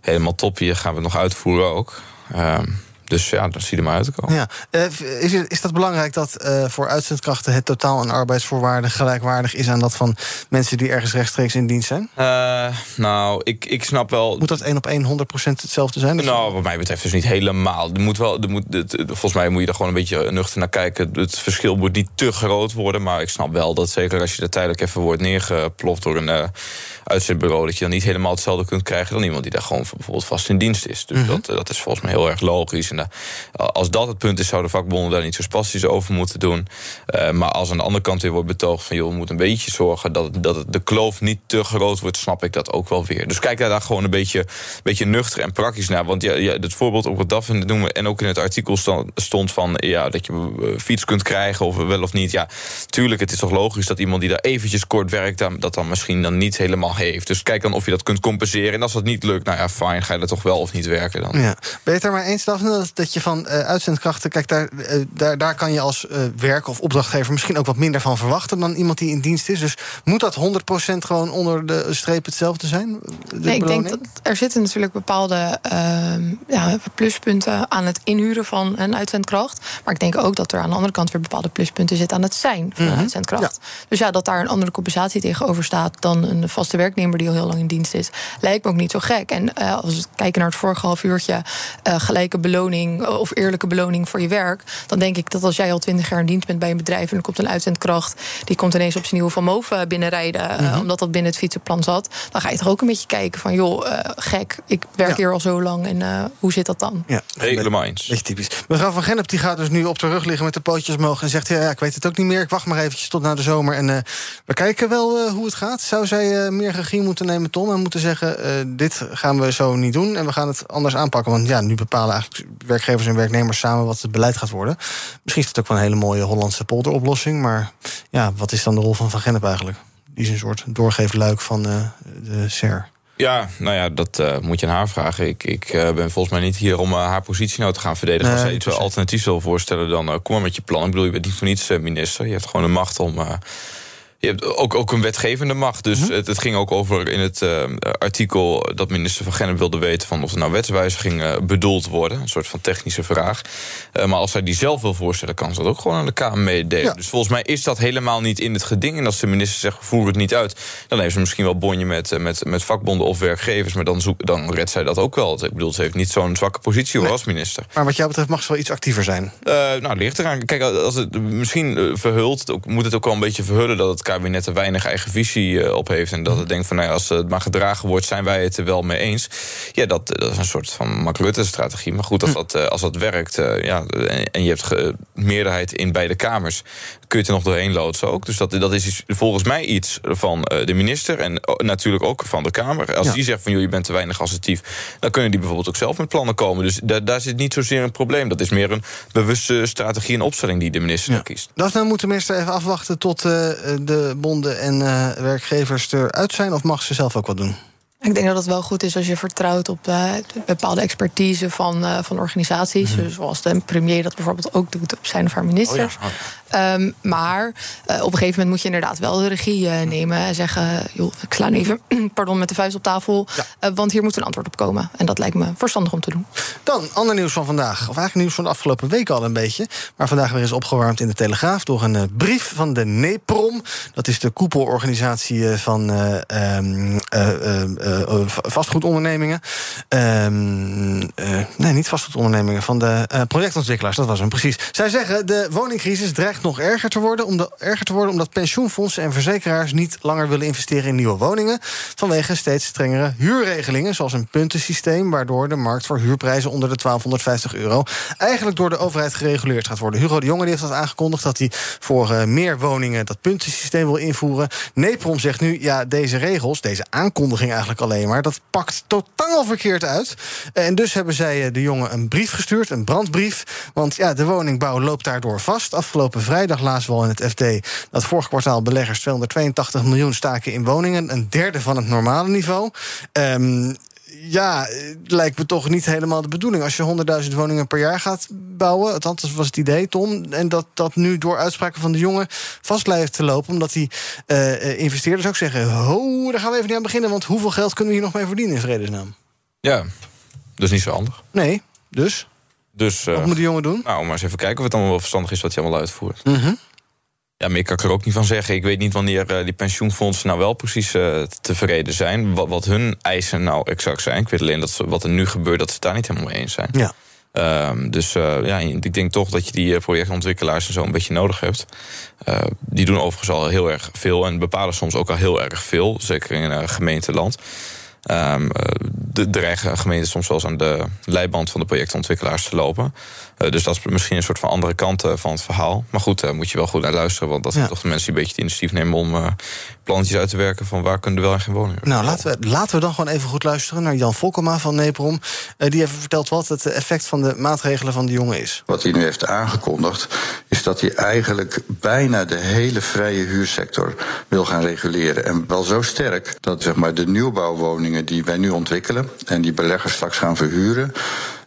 helemaal top. Hier gaan we het nog uitvoeren ook. Uh, dus ja, dat zie je er maar uit te komen. Ja. Uh, is, is dat belangrijk dat uh, voor uitzendkrachten het totaal aan arbeidsvoorwaarden gelijkwaardig is aan dat van mensen die ergens rechtstreeks in dienst zijn? Uh, nou, ik, ik snap wel. Moet dat één op één 100% hetzelfde zijn? Nou, wat mij betreft dus niet helemaal. Er moet wel, er moet, het, volgens mij moet je er gewoon een beetje nuchter naar kijken. Het verschil moet niet te groot worden. Maar ik snap wel dat zeker als je er tijdelijk even wordt neergeploft door een uitzendbureau, dat je dan niet helemaal hetzelfde kunt krijgen dan iemand die daar gewoon bijvoorbeeld vast in dienst is. Dus mm -hmm. dat, dat is volgens mij heel erg logisch. En als dat het punt is, zouden vakbonden daar niet zo spastisch over moeten doen. Uh, maar als aan de andere kant weer wordt betoogd van joh, we moeten een beetje zorgen dat, dat de kloof niet te groot wordt, snap ik dat ook wel weer. Dus kijk daar, daar gewoon een beetje, beetje nuchter en praktisch naar. Want ja, ja, het voorbeeld wat Daphne noemen en ook in het artikel stond van ja, dat je fiets kunt krijgen of wel of niet. Ja, tuurlijk, het is toch logisch dat iemand die daar eventjes kort werkt, dat dan misschien dan niet helemaal heeft. Dus kijk dan of je dat kunt compenseren. En als dat niet lukt, nou ja, fijn, ga je er toch wel of niet werken dan. Ja. Ben je het er maar eens, Daphne, dat je van uh, uitzendkrachten, kijk, daar, uh, daar, daar kan je als uh, werk of opdrachtgever misschien ook wat minder van verwachten dan iemand die in dienst is. Dus moet dat 100% gewoon onder de streep hetzelfde zijn? Nee, ik denk dat er zitten natuurlijk bepaalde ehm, ja, pluspunten aan het inhuren van een uitzendkracht. Maar ik denk ook dat er aan de andere kant weer bepaalde pluspunten zitten aan het zijn van een Mhm. uitzendkracht. Ja. Dus ja, dat daar een andere compensatie tegenover staat dan een vaste werknemer die al heel lang in dienst is, lijkt me ook niet zo gek. En eh, als we kijken naar het vorige half uurtje, eh, gelijke beloning eh, of eerlijke beloning voor je werk, dan denk ik dat als jij al twintig jaar in dienst bent bij een bedrijf en er komt een uitzendkracht, die komt ineens op zijn nieuwe Van Moof binnenrijden, Mhm. omdat dat binnen het fietsenplan zat, dan ga je toch ook een beetje kijken van, joh, eh, gek, ik werk hier al zo lang en eh, hoe zit dat dan? Ja, helemaal eens. Beetje typisch. Mevrouw van Gennep die gaat dus nu op de rug liggen met de pootjes omhoog en zegt: ja, ja, ik weet het ook niet meer. Ik wacht maar eventjes tot na de zomer en eh, we kijken wel eh, hoe het gaat. Zou zij eh, meer regie moeten nemen, Tom, en moeten zeggen: eh, dit gaan we zo niet doen en we gaan het anders aanpakken? Want ja, nu bepalen eigenlijk werkgevers en werknemers samen wat het beleid gaat worden. Misschien is het ook wel een hele mooie Hollandse polderoplossing, maar ja, wat is dan de rol van Van Gennep eigenlijk? Die is een soort doorgeefluik van eh, de SER. Ja, nou ja, dat eh, moet je aan haar vragen. Ik, ik ben volgens mij niet hier om haar positie nou te gaan verdedigen. Als Nee, zij iets wel alternatief wil voorstellen, dan kom maar met je plan. Ik bedoel, je bent niet voor niets minister. Je hebt gewoon de macht om. Je hebt ook, ook een wetgevende macht. Dus het, het ging ook over in het eh, artikel dat minister van Gennep wilde weten van of er nou wetswijzigingen bedoeld worden. Een soort van technische vraag. Eh, maar als zij die zelf wil voorstellen, kan ze dat ook gewoon aan de Kamer meedelen. Dus volgens mij is dat helemaal niet in het geding. En als de minister zegt, voer het niet uit, dan heeft ze misschien wel bonje met, eh, met, met vakbonden of werkgevers. Maar dan, zoek, dan redt zij dat ook wel. Ik bedoel, ze heeft niet zo'n zwakke positie hoor, als minister. Maar wat jou betreft mag ze wel iets actiever zijn. Nou, ligt eraan. Kijk, als het misschien verhult, moet het ook wel een beetje verhullen dat het kabinet er weinig eigen visie eh, op heeft. En dat het denkt van, nou ja, als het maar gedragen wordt, zijn wij het er wel mee eens. Ja, dat, dat is een soort van Mark Rutte-strategie. Maar goed, als dat, eh, als dat werkt, eh, ja, en, je hebt meerderheid in beide kamers, kun je het er nog doorheen loodsen ook. Dus dat, dat is iets- volgens mij iets van eh, de minister en eh, natuurlijk ook van de Kamer. Als Ja. die zegt van, joh, je bent te weinig assertief, dan kunnen die bijvoorbeeld ook zelf met plannen komen. Dus daar, daar zit niet zozeer een probleem. Dat is meer een bewuste strategie en opstelling die de minister dan kiest. Daphne, moet de minister even afwachten tot eh, de bonden en eh, werkgevers eruit zijn? Of mag ze zelf ook wat doen? Ik denk dat het wel goed is als je vertrouwt op eh, de bepaalde expertise van, eh, van organisaties. Mhm. Dus zoals de premier dat bijvoorbeeld ook doet op zijn of haar ministers. Oh Ehm, maar eh, op een gegeven moment moet je inderdaad wel de regie nemen en zeggen: joh, ik sla even [CLEARS THROAT] pardon, met de vuist op tafel. want hier moet een antwoord op komen. En dat lijkt me verstandig om te doen. Dan, ander nieuws van vandaag. Of eigenlijk nieuws van de afgelopen week al een beetje. Maar vandaag weer is opgewarmd in de Telegraaf... door een brief van de NEPROM. Dat is de koepelorganisatie van eh, eh, eh, vastgoedondernemingen. Ehm, eh, nee, niet vastgoedondernemingen, van de projectontwikkelaars. Dat was hem precies. Zij zeggen de woningcrisis dreigt nog erger te worden, omdat, erger te worden omdat pensioenfondsen en verzekeraars niet langer willen investeren in nieuwe woningen. Vanwege steeds strengere huurregelingen, zoals een puntensysteem, waardoor de markt voor huurprijzen onder de 1250 euro eigenlijk door de overheid gereguleerd gaat worden. Hugo de Jonge heeft dat aangekondigd dat hij voor meer woningen dat puntensysteem wil invoeren. Neprom zegt nu, ja, deze regels, deze aankondiging eigenlijk alleen maar, dat pakt totaal verkeerd uit. En dus hebben zij de jongen een brief gestuurd, een brandbrief. Want ja, de woningbouw loopt daardoor vast. Afgelopen vrijdag lazen we al in het FD dat vorig kwartaal beleggers 282 miljoen staken in woningen. Een derde van het normale niveau. Um, ja, lijkt me toch niet helemaal de bedoeling. Als je 100.000 woningen per jaar gaat bouwen, althans was het idee, Tom. En dat dat nu door uitspraken van de jongen vast blijft te lopen, omdat die uh, investeerders ook zeggen: Ho, daar gaan we even niet aan beginnen, want hoeveel geld kunnen we hier nog mee verdienen in vredesnaam? Ja, dus niet zo handig. Nee, dus. Dus, uh, Wat moet de jongen doen? Nou, maar eens even kijken of het allemaal wel verstandig is wat hij allemaal uitvoert. Mm -hmm. Ja, meer kan ik er ook niet van zeggen. Ik weet niet wanneer uh, die pensioenfondsen nou wel precies uh, tevreden zijn. Wat, wat, hun eisen nou exact zijn. Ik weet alleen dat ze, wat er nu gebeurt, dat ze het daar niet helemaal mee eens zijn. Ja. Um, dus uh, ja, ik denk toch dat je die projectontwikkelaars en zo een beetje nodig hebt. die doen overigens al heel erg veel en bepalen soms ook al heel erg veel. Zeker in gemeenteland. Um, de dreigen gemeenten soms wel eens aan de leiband van de projectontwikkelaars te lopen. Uh, dus dat is misschien een soort van andere kant uh, van het verhaal. Maar goed, daar uh, moet je wel goed naar luisteren. Want dat zijn ja. toch de mensen die een beetje het initiatief nemen om uh, plannetjes uit te werken van waar kunnen er wel en geen woningen. Nou, laten we, laten we dan gewoon even goed luisteren naar Jan Volkema van Neprom. die even vertelt wat het effect van de maatregelen van de jongen is. Wat hij nu heeft aangekondigd, is dat hij eigenlijk bijna de hele vrije huursector wil gaan reguleren. En wel zo sterk dat zeg maar, de nieuwbouwwoningen die wij nu ontwikkelen en die beleggers straks gaan verhuren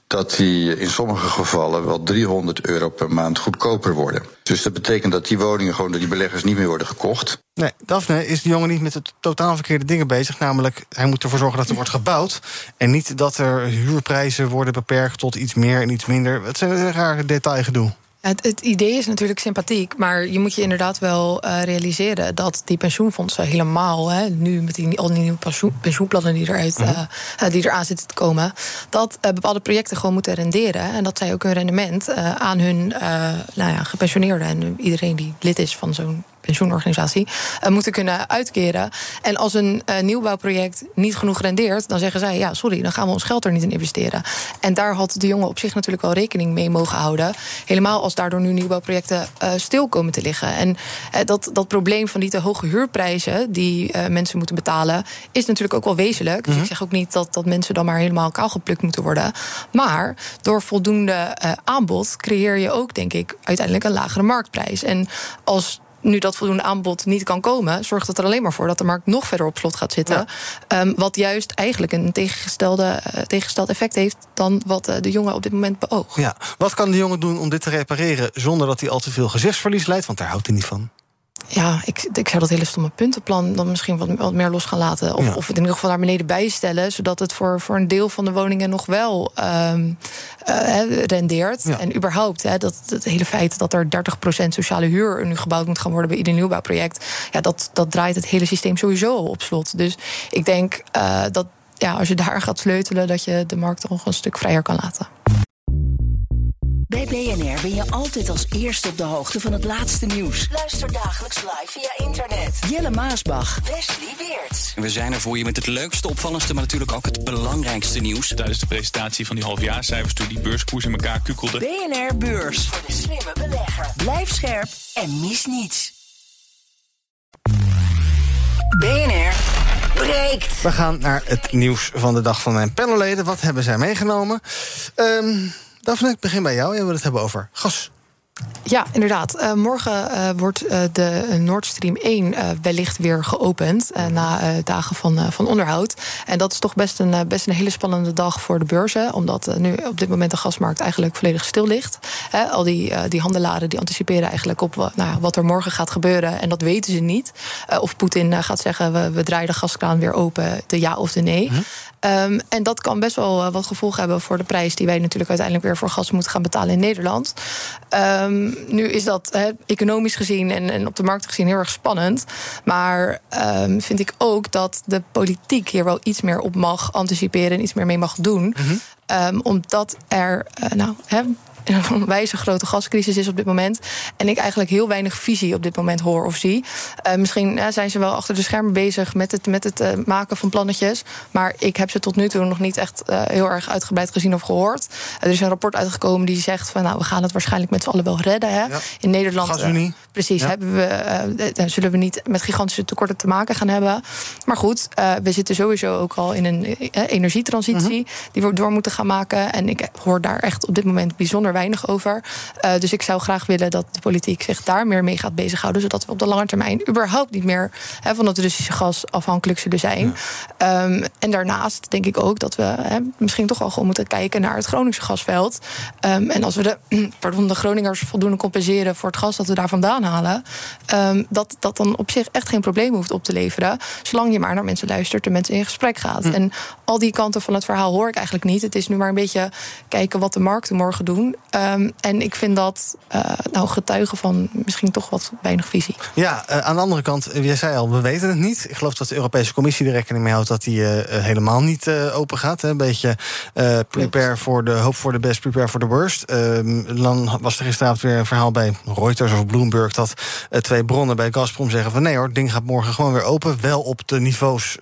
dat die in sommige gevallen wel 300 euro per maand goedkoper worden. Dus dat betekent dat die woningen gewoon door die beleggers niet meer worden gekocht. Nee, Daphne is de jongen niet met de totaal verkeerde dingen bezig. Namelijk, hij moet ervoor zorgen dat er wordt gebouwd. En niet dat er huurprijzen worden beperkt tot iets meer en iets minder. Het zijn rare detailgedoe. Het, het, idee is natuurlijk sympathiek, maar je moet je inderdaad wel uh, realiseren dat die pensioenfondsen helemaal, hè, nu met die, al die nieuwe pensioen, pensioenplannen die, eruit, uh, die eraan zitten te komen, dat bepaalde projecten gewoon moeten renderen. En dat zij ook hun rendement aan hun nou ja, gepensioneerden en iedereen die lid is van zo'n pensioenorganisatie, uh, moeten kunnen uitkeren. En als een uh, nieuwbouwproject niet genoeg rendeert, dan zeggen zij: ja, sorry, dan gaan we ons geld er niet in investeren. En daar had de jongen op zich natuurlijk wel rekening mee mogen houden. Helemaal als daardoor nu nieuwbouwprojecten uh, stil komen te liggen. En dat, dat probleem van die te hoge huurprijzen die mensen moeten betalen, is natuurlijk ook wel wezenlijk. Dus mm -hmm. ik zeg ook niet dat, dat mensen dan maar helemaal kaal geplukt moeten worden. Maar door voldoende aanbod creëer je ook, denk ik, uiteindelijk een lagere marktprijs. En als nu dat voldoende aanbod niet kan komen, zorgt het er alleen maar voor dat de markt nog verder op slot gaat zitten. Ja. Um, wat juist eigenlijk een tegengestelde, uh, tegengesteld effect heeft dan wat uh, de jongen op dit moment beoogt. Ja. Wat kan de jongen doen om dit te repareren zonder dat hij al te veel gezichtsverlies leidt? Want daar houdt hij niet van. Ja, ik, ik zou dat hele stomme puntenplan dan misschien wat, wat meer los gaan laten. Of, ja. of het in ieder geval naar beneden bijstellen. Zodat het voor, voor een deel van de woningen nog wel um, uh, rendeert. Ja. En überhaupt, hè, dat, het hele feit dat er 30% sociale huur nu gebouwd moet gaan worden bij ieder nieuwbouwproject. Ja, dat, dat draait het hele systeem sowieso op slot. Dus ik denk uh, dat ja, als je daar gaat sleutelen, dat je de markt nog een stuk vrijer kan laten. BNR ben je altijd als eerste op de hoogte van het laatste nieuws. Luister dagelijks live via internet. Jelle Maasbach, Wesley Weert. We zijn er voor je met het leukste, opvallendste, maar natuurlijk ook het belangrijkste nieuws. Tijdens de presentatie van die halfjaarcijfers toen die beurskoers in elkaar kukkelde. BNR Beurs. Voor de slimme belegger. Blijf scherp en mis niets. BNR breekt. We gaan naar het nieuws van de dag van mijn panelleden. Wat hebben zij meegenomen? Um, Daphne, ik begin bij jou. Je wil het hebben over gas. Ja, inderdaad. Uh, morgen uh, wordt uh, de Nord Stream 1 wellicht weer geopend. na dagen van, van onderhoud. En dat is toch best een, best een hele spannende dag voor de beurzen. Omdat nu op dit moment de gasmarkt eigenlijk volledig stil ligt. al die, die handelaren die anticiperen eigenlijk op nou, wat er morgen gaat gebeuren. En dat weten ze niet. of Poetin gaat zeggen: we, we draaien de gaskraan weer open, de ja of de nee. Ehm, en dat kan best wel eh, wat gevolgen hebben voor de prijs die wij natuurlijk uiteindelijk weer voor gas moeten gaan betalen in Nederland. Ehm, nu is dat economisch gezien en, en, op de markt gezien heel erg spannend. Maar um, vind ik ook dat de politiek hier wel iets meer op mag anticiperen en iets meer mee mag doen. Mhm. omdat er, uh, nou, een wijze grote gascrisis is op dit moment. En ik eigenlijk heel weinig visie op dit moment hoor of zie. Uh, misschien uh, zijn ze wel achter de schermen bezig met het, met het uh, maken van plannetjes. Maar ik heb ze tot nu toe nog niet echt heel erg uitgebreid gezien of gehoord. er is een rapport uitgekomen die zegt van nou, we gaan het waarschijnlijk met z'n allen wel redden. Hè. Ja. In Nederland. Gasunie. precies. Ja. Hebben we, zullen we niet met gigantische tekorten te maken gaan hebben. Maar goed, we zitten sowieso ook al in een energietransitie -hmm. die we door moeten gaan maken. En ik hoor daar echt op dit moment bijzonder weinig over. Uh, dus ik zou graag willen dat de politiek zich daar meer mee gaat bezighouden. Zodat we op de lange termijn überhaupt niet meer hè, van het Russische gas afhankelijk zullen zijn. Ja. Um, en daarnaast denk ik ook dat we hè, misschien toch wel gewoon moeten kijken naar het Groningse gasveld. Um, en als we de, [CLEARS THROAT] pardon, de Groningers voldoende compenseren voor het gas dat we daar vandaan halen. Um, dat dat dan op zich echt geen probleem hoeft op te leveren. Zolang je maar naar mensen luistert en mensen in gesprek gaat. Hm. En al die kanten van het verhaal hoor ik eigenlijk niet. Het is nu maar een beetje kijken wat de markten morgen doen. Um, en ik vind dat uh, nou getuigen van misschien toch wat weinig visie. Ja, uh, aan de andere kant, jij zei al, we weten het niet. Ik geloof dat de Europese Commissie er rekening mee houdt dat die uh, helemaal niet open gaat. Hè. Een beetje prepare for the hope for the best, prepare for the worst. Ehm, dan was er gisteravond weer een verhaal bij Reuters of Bloomberg dat twee bronnen bij Gazprom zeggen van nee hoor, het ding gaat morgen gewoon weer open. Wel op de niveaus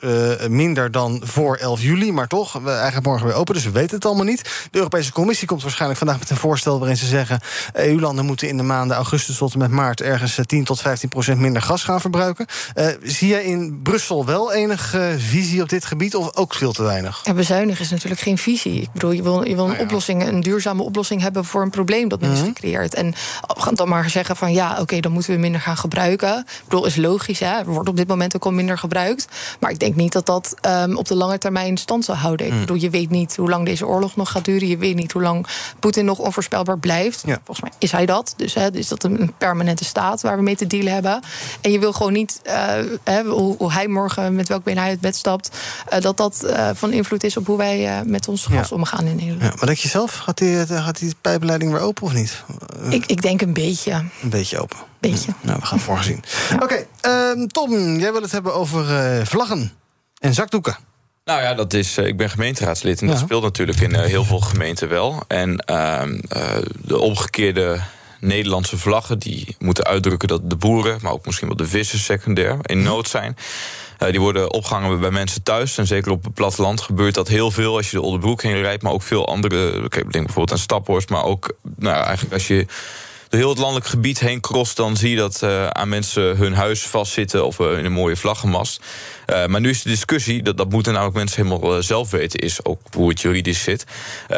minder dan voor 11 juli, maar toch, we eigenlijk morgen weer open. Dus we weten het allemaal niet. De Europese Commissie komt waarschijnlijk vandaag met een voorstel waarin ze zeggen... EU-landen moeten in de maanden augustus tot en met maart... ergens 10 tot 15 procent minder gas gaan verbruiken. Uh, zie je in Brussel wel enige visie op dit gebied of ook veel te weinig? Ja, bezuinigen is natuurlijk geen visie. Ik bedoel, je wil, je wil een, ah, ja. oplossing, een duurzame oplossing hebben... voor een probleem dat men is gecreëerd. En we gaan dan maar zeggen van ja, oké, okay, dan moeten we minder gaan gebruiken. Ik bedoel, is logisch, hè? er wordt op dit moment ook al minder gebruikt. Maar ik denk niet dat dat um, op de lange termijn stand zal houden. Mm. Ik bedoel, je weet niet hoe lang deze oorlog nog gaat duren. Je weet niet hoe lang Poetin nog onvoorspelbaar blijft. Ja. Volgens mij is hij dat. Dus hè, is dat een permanente staat waar we mee te dealen hebben. En je wil gewoon niet, uh, hè, hoe, hoe, hij morgen met welk been hij uit bed stapt, uh, dat dat uh, van invloed is op hoe wij met ons gas ja. omgaan in Nederland. Ja, maar denk je zelf, gaat die, gaat die pijpleiding weer open of niet? Ik, ik denk een beetje. Een beetje open. Beetje. Nou, we gaan voorzien. Oké, okay, um, Tom, jij wil het hebben over vlaggen en zakdoeken. Nou ja, dat is, ik ben gemeenteraadslid en dat speelt natuurlijk in uh, heel veel gemeenten wel. En uh, uh, de omgekeerde Nederlandse vlaggen die moeten uitdrukken dat de boeren, maar ook misschien wel de vissers secundair in nood zijn. Uh, die worden opgehangen bij mensen thuis. En zeker op het platteland gebeurt dat heel veel als je de Oldebroek heen rijdt. Maar ook veel andere. Ik denk bijvoorbeeld aan Staphorst. Maar ook nou, eigenlijk als je door heel het landelijk gebied heen crost... dan zie je dat uh, aan mensen hun huis vastzitten of uh, in een mooie vlaggenmast. Uh, maar nu is de discussie, dat, dat moeten namelijk mensen helemaal zelf weten... is ook hoe het juridisch zit.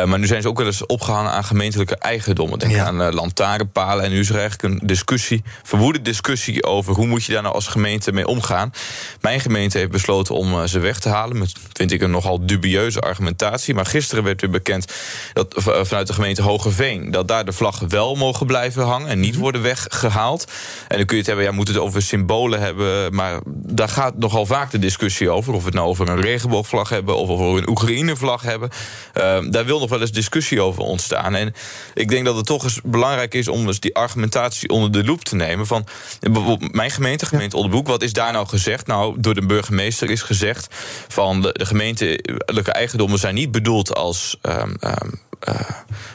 maar nu zijn ze ook wel eens opgehangen aan gemeentelijke eigendommen. Denk ja. aan lantaarnpalen. En nu is er eigenlijk een discussie, verwoede discussie... over hoe moet je daar nou als gemeente mee omgaan. Mijn gemeente heeft besloten om ze weg te halen... met, vind ik, een nogal dubieuze argumentatie. Maar gisteren werd weer bekend dat vanuit de gemeente Hogeveen... dat daar de vlaggen wel mogen blijven hangen en niet worden weggehaald. En dan kun je het hebben, ja, moet het over symbolen hebben. Maar daar gaat nogal vaak de discussie over. Of we het nou over een regenboogvlag hebben of over een Oekraïne-vlag hebben. Uh, daar wil nog wel eens discussie over ontstaan. En ik denk dat het toch eens belangrijk is om dus die argumentatie onder de loep te nemen. Van bijvoorbeeld mijn gemeente, gemeente Oldenbroek, wat is daar nou gezegd? Nou, door de burgemeester is gezegd van de, de gemeentelijke eigendommen zijn niet bedoeld als um, um, uh,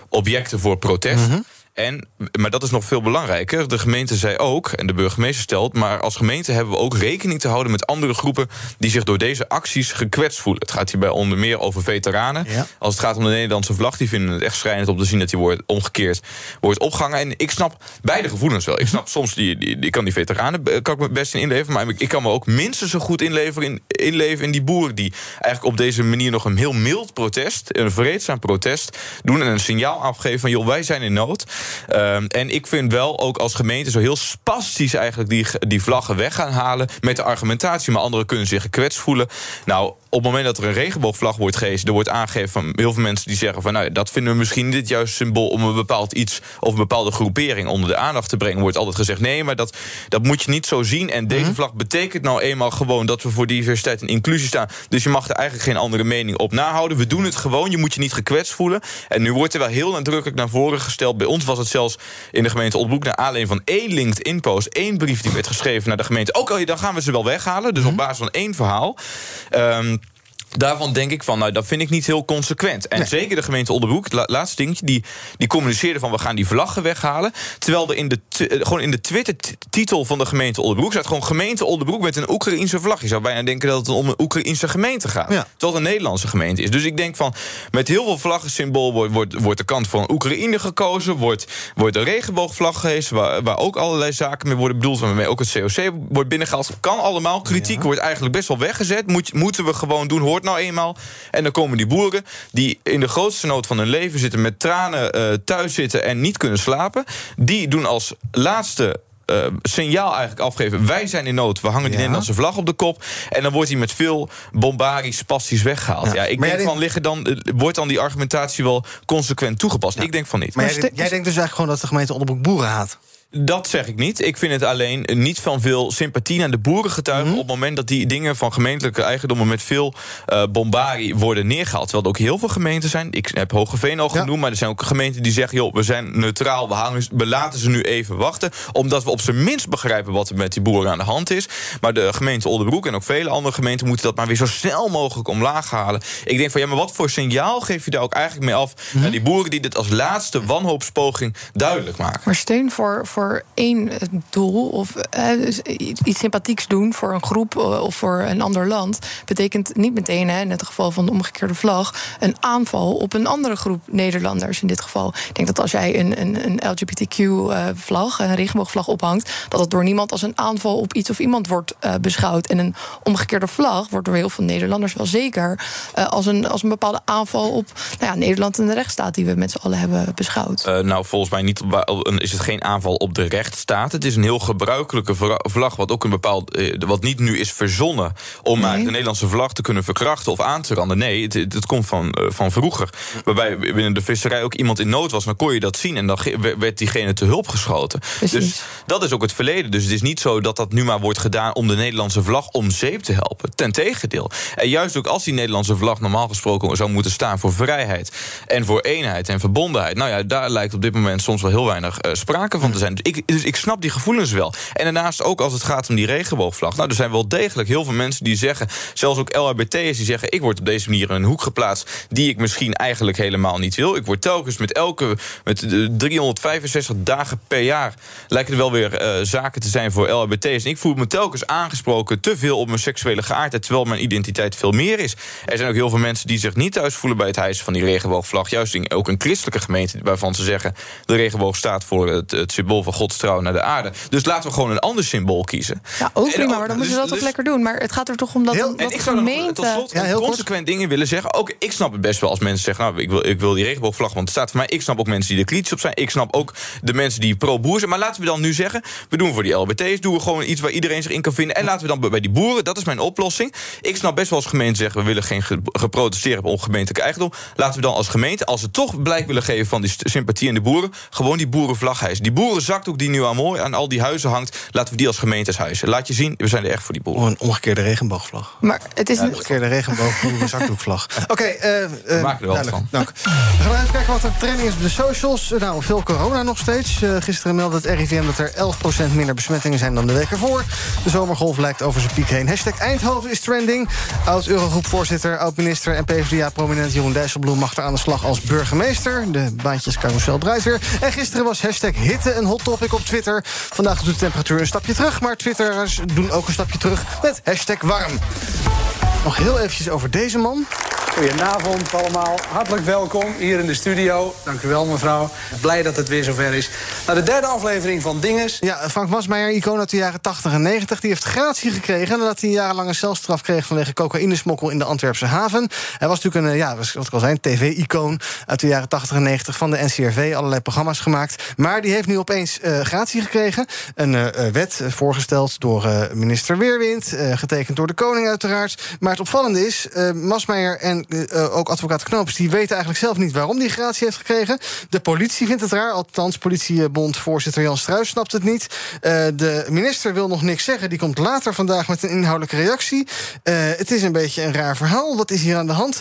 objecten voor protest. Mm -hmm. En, maar dat is nog veel belangrijker. De gemeente zei ook, en de burgemeester stelt... maar als gemeente hebben we ook rekening te houden met andere groepen... die zich door deze acties gekwetst voelen. Het gaat hierbij onder meer over veteranen. Ja. Als het gaat om de Nederlandse vlag... die vinden het echt schrijnend om te zien dat die wordt omgekeerd wordt opgehangen. En ik snap beide gevoelens wel. Ik snap soms, die, die, die kan die veteranen kan ik me best in inleven... maar ik kan me ook minstens zo goed inleven in, inleven in die boeren... die eigenlijk op deze manier nog een heel mild protest... een vreedzaam protest doen... en een signaal afgeven van, joh, wij zijn in nood... Ehm, en ik vind wel ook als gemeente zo heel spastisch eigenlijk die, die vlaggen weg gaan halen met de argumentatie, maar anderen kunnen zich gekwetst voelen. Nou, op het moment dat er een regenboogvlag wordt gehezen, er wordt aangegeven van heel veel mensen die zeggen van nou, dat vinden we misschien niet het juiste symbool om een bepaald iets of een bepaalde groepering onder de aandacht te brengen, wordt altijd gezegd nee, maar dat, dat moet je niet zo zien. En deze Mhm. vlag betekent nou eenmaal gewoon dat we voor diversiteit en inclusie staan. Dus je mag er eigenlijk geen andere mening op nahouden. We doen het gewoon, je moet je niet gekwetst voelen. En nu wordt er wel heel nadrukkelijk naar voren gesteld. Bij ons was het zelfs in de gemeente Oldenbroek naar aanleiding van één LinkedIn-post, één brief die werd geschreven naar de gemeente. Oké, dan gaan we ze wel weghalen. Dus op basis van één verhaal. Ehm, Daarvan denk ik van, nou, dat vind ik niet heel consequent. En zeker de gemeente Onderbroek, la- laatste dingetje, die, die communiceerde van we gaan die vlaggen weghalen. Terwijl er in de, eh, gewoon in de Twitter-titel van de gemeente Onderbroek staat gewoon gemeente Onderbroek met een Oekraïense vlag. Je zou bijna denken dat het om een Oekraïense gemeente gaat. Terwijl het een Nederlandse gemeente is. Dus ik denk van, met heel veel vlaggensymbool wordt, wordt, wordt de kant van Oekraïne gekozen. Wordt, wordt de regenboogvlag gehezen, waar, waar ook allerlei zaken mee worden bedoeld. Waarmee ook het COC wordt binnengehaald. Kan allemaal. Kritiek wordt eigenlijk best wel weggezet. Moet, moeten we gewoon doen, hoort nou eenmaal. En dan komen die boeren die in de grootste nood van hun leven zitten... met tranen eh, thuis zitten en niet kunnen slapen. Die doen als laatste eh, signaal eigenlijk afgeven. Wij zijn in nood. We hangen die Nederlandse vlag op de kop. En dan wordt hij met veel bombarisch, spastisch weggehaald. Ja, ik Maar denk van, liggen dan, eh, wordt dan die argumentatie wel consequent toegepast? Ik denk van niet. Maar jij, jij denkt dus eigenlijk gewoon dat de gemeente Onderbroek boeren haat? Dat zeg ik niet. Ik vind het alleen niet van veel sympathie naar de boeren getuigen... Mhm. op het moment dat die dingen van gemeentelijke eigendommen... met veel eh bombarie worden neergehaald. Terwijl er ook heel veel gemeenten zijn. Ik heb Hogeveen al genoemd, maar er zijn ook gemeenten die zeggen... joh, we zijn neutraal, we, hangen, we laten ze nu even wachten... omdat we op zijn minst begrijpen wat er met die boeren aan de hand is. Maar de gemeente Oldenbroek en ook vele andere gemeenten... moeten dat maar weer zo snel mogelijk omlaag halen. Ik denk van, ja, maar wat voor signaal geef je daar ook eigenlijk mee af... Mhm. naar die boeren die dit als laatste wanhoopspoging duidelijk maken? Maar steun voor, voor één eh, doel of eh, dus iets sympathieks doen voor een groep eh, of voor een ander land, betekent niet meteen, hè, in het geval van de omgekeerde vlag, een aanval op een andere groep Nederlanders in dit geval. Ik denk dat als jij een, een, een LGBTQ-vlag, een regenboogvlag ophangt, dat het door niemand als een aanval op iets of iemand wordt eh, beschouwd. En een omgekeerde vlag wordt door heel veel Nederlanders wel zeker eh, als, een, als een bepaalde aanval op nou ja, Nederland en de rechtsstaat die we met z'n allen hebben beschouwd. Eh, nou, volgens mij niet, een- is het geen aanval op de rechtsstaat. Het is een heel gebruikelijke vlag, wat ook een bepaald, eh, wat niet nu is verzonnen om eigenlijk de Nederlandse vlag te kunnen verkrachten of aan te randen. Nee, het, het, komt van, eh, van vroeger. Waarbij binnen de visserij ook iemand in nood was, dan kon je dat zien en dan werd diegene te hulp geschoten. Dus dat is ook het verleden. Dus het is niet zo dat dat nu maar wordt gedaan om de Nederlandse vlag om zeep te helpen. Ten tegendeel. En juist ook als die Nederlandse vlag normaal gesproken zou moeten staan voor vrijheid en voor eenheid en verbondenheid. Nou ja, daar lijkt op dit moment soms wel heel weinig eh, sprake van te zijn. Dus ik, dus ik snap die gevoelens wel. En daarnaast ook als het gaat om die regenboogvlag. Nou, er zijn wel degelijk heel veel mensen die zeggen, zelfs ook LHBT'ers die zeggen: ik word op deze manier in een hoek geplaatst die ik misschien eigenlijk helemaal niet wil. Ik word telkens met elke met de 365 dagen per jaar lijken er wel weer eh, zaken te zijn voor LHBT'ers. En ik voel me telkens aangesproken te veel op mijn seksuele geaardheid, terwijl mijn identiteit veel meer is. Er zijn ook heel veel mensen die zich niet thuis voelen bij het hijsen van die regenboogvlag. Juist in, ook een christelijke gemeente waarvan ze zeggen de regenboog staat voor het, het symbool van Gods trouw naar de aarde. Dus laten we gewoon een ander symbool kiezen. Ja, ook En prima, ook- maar dan moeten ze dus- dat toch dus- lekker doen. Maar het gaat er toch om dat, dat en de ik zou gemeente... tot slot consequent dingen willen zeggen. Ook ik snap het best wel als mensen zeggen... nou, ik wil, ik wil die regenboogvlag, want het staat voor mij. Ik snap ook mensen die er kritisch op zijn. Ik snap ook de mensen die pro-boer zijn. Maar laten we dan nu zeggen... we doen voor die LBT's, doen we gewoon iets waar iedereen zich in kan vinden. En laten we dan bij- die boeren, dat is mijn oplossing. Ik snap best wel als gemeente zeggen... we willen geen ge- geprotesteerd hebben op ongemeentelijke eigendom. Laten we dan als gemeente, als ze toch blijk willen geven... van die sympathie aan de boeren, gewoon die boerenvlag hijsen. Die boerenzakdoek die nu aan mooi aan al die huizen hangt... laten we die als gemeentes hijsen. Laat je zien, we zijn er echt voor die boeren. Oh, een omgekeerde regenboogvlag. Maar het is Een omgekeerde regenboog, boeren zakdoekvlag. [LAUGHS] Oké, eh, eh, We maken er wel van. Dank. We gaan even kijken wat er trending is op de socials. Eh, Nou, veel corona nog steeds. Eh, gisteren meldde het RIVM dat er 11% minder besmettingen zijn dan de week ervoor. De zomergolf lijkt over zijn piek heen. Hashtag Eindhoven is trending. Oud-Eurogroep-voorzitter, oud-minister en PvdA-prominent Jeroen Dijsselbloem... mag er aan de slag als burgemeester. De baantjescarousel draait weer. En gisteren was hashtag hitte een hot topic op Twitter. Vandaag doet de temperatuur een stapje terug... maar Twitteraars doen ook een stapje terug met hashtag warm. Nog heel eventjes over deze man. Goedenavond allemaal. Hartelijk welkom hier in de studio. Dank u wel, mevrouw. Blij dat het weer zover is. Naar de derde aflevering van Dinges. Ja, Frank Wasmeijer, icoon uit de jaren 80 en 90... die heeft gratie gekregen nadat hij een jarenlange celstraf kreeg... vanwege cocaïnesmokkel in de Antwerpse haven. Hij was natuurlijk een, eh, ja, wat ik al zei, tv-icoon... uit de jaren 80 en 90 van de NCRV, allerlei programma's gemaakt. Maar die heeft nu opeens uh, gratie gekregen. Een uh, wet voorgesteld door minister Weerwind... getekend door de koning uiteraard. Maar het opvallende is, Wasmeijer en uh, ook advocaat Knoops... die weten eigenlijk zelf niet waarom die gratie heeft gekregen. De politie vindt het raar, althans politiebondvoorzitter Jan Struis snapt het niet. Uh, de minister wil nog niks zeggen, die komt later vandaag met een inhoudelijke reactie. Het is een beetje een raar verhaal, wat is hier aan de hand?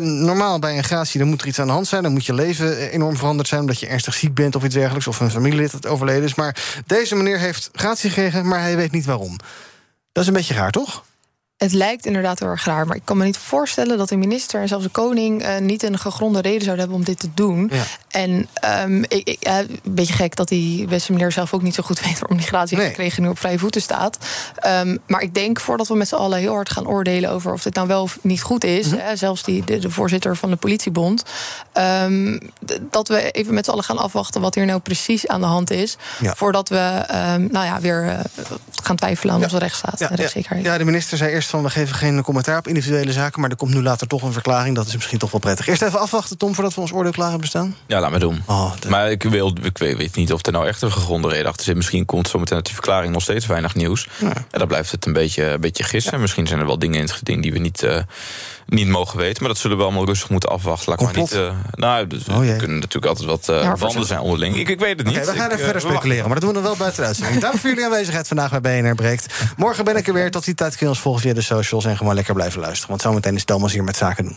normaal bij een gratie dan moet er iets aan de hand zijn... dan moet je leven enorm veranderd zijn... omdat je ernstig ziek bent of iets dergelijks... of een familielid dat overleden is. Maar deze meneer heeft gratie gekregen, maar hij weet niet waarom. Dat is een beetje raar, toch? Het lijkt inderdaad heel erg raar. Maar ik kan me niet voorstellen dat de minister en zelfs de koning uh, niet een gegronde reden zouden hebben om dit te doen. Ja. En um, ik, ik, uh, een beetje gek dat die beste meneer zelf ook niet zo goed [LAUGHS] weet waarom die gratie nee. gekregen nu op vrije voeten staat. Um, maar ik denk voordat we met z'n allen heel hard gaan oordelen over of dit nou wel of niet goed is, mm -hmm. hè, zelfs die, de, de, voorzitter van de politiebond, um, dat we even met z'n allen gaan afwachten wat hier nou precies aan de hand is. Ja. Voordat we nou ja, weer uh, gaan twijfelen aan ja. onze rechtsstaat en rechtszekerheid. Ja, de minister zei eerst van we geven geen commentaar op individuele zaken, maar er komt nu later toch een verklaring. Dat is misschien toch wel prettig. Eerst even afwachten, Tom, voordat we ons oordeel klaar hebben staan. Ja, laat me doen. Oh, de... Maar ik, wil, ik weet niet of er nou echt een gegronde reden achter zit. Misschien komt zometeen uit die verklaring nog steeds weinig nieuws. Ja. En dan blijft het een beetje, een beetje gissen. Ja. Misschien zijn er wel dingen in het geding die we niet, uh, niet mogen weten. Maar dat zullen we allemaal rustig moeten afwachten. Laat maar niet. Uh, nou, dus oh, we kunnen natuurlijk altijd wat uh, ja, wanden zijn onderling. Ik, ik weet het niet. Okay, we gaan ik, even verder speculeren. Maar dat doen we wel buiten de uitzending. Dank voor jullie aanwezigheid vandaag bij BNR Breekt. Morgen ben ik er weer. Tot die tijd kun je ons volgen via de socials en gewoon lekker blijven luisteren. Want zometeen is Thomas hier met zaken doen.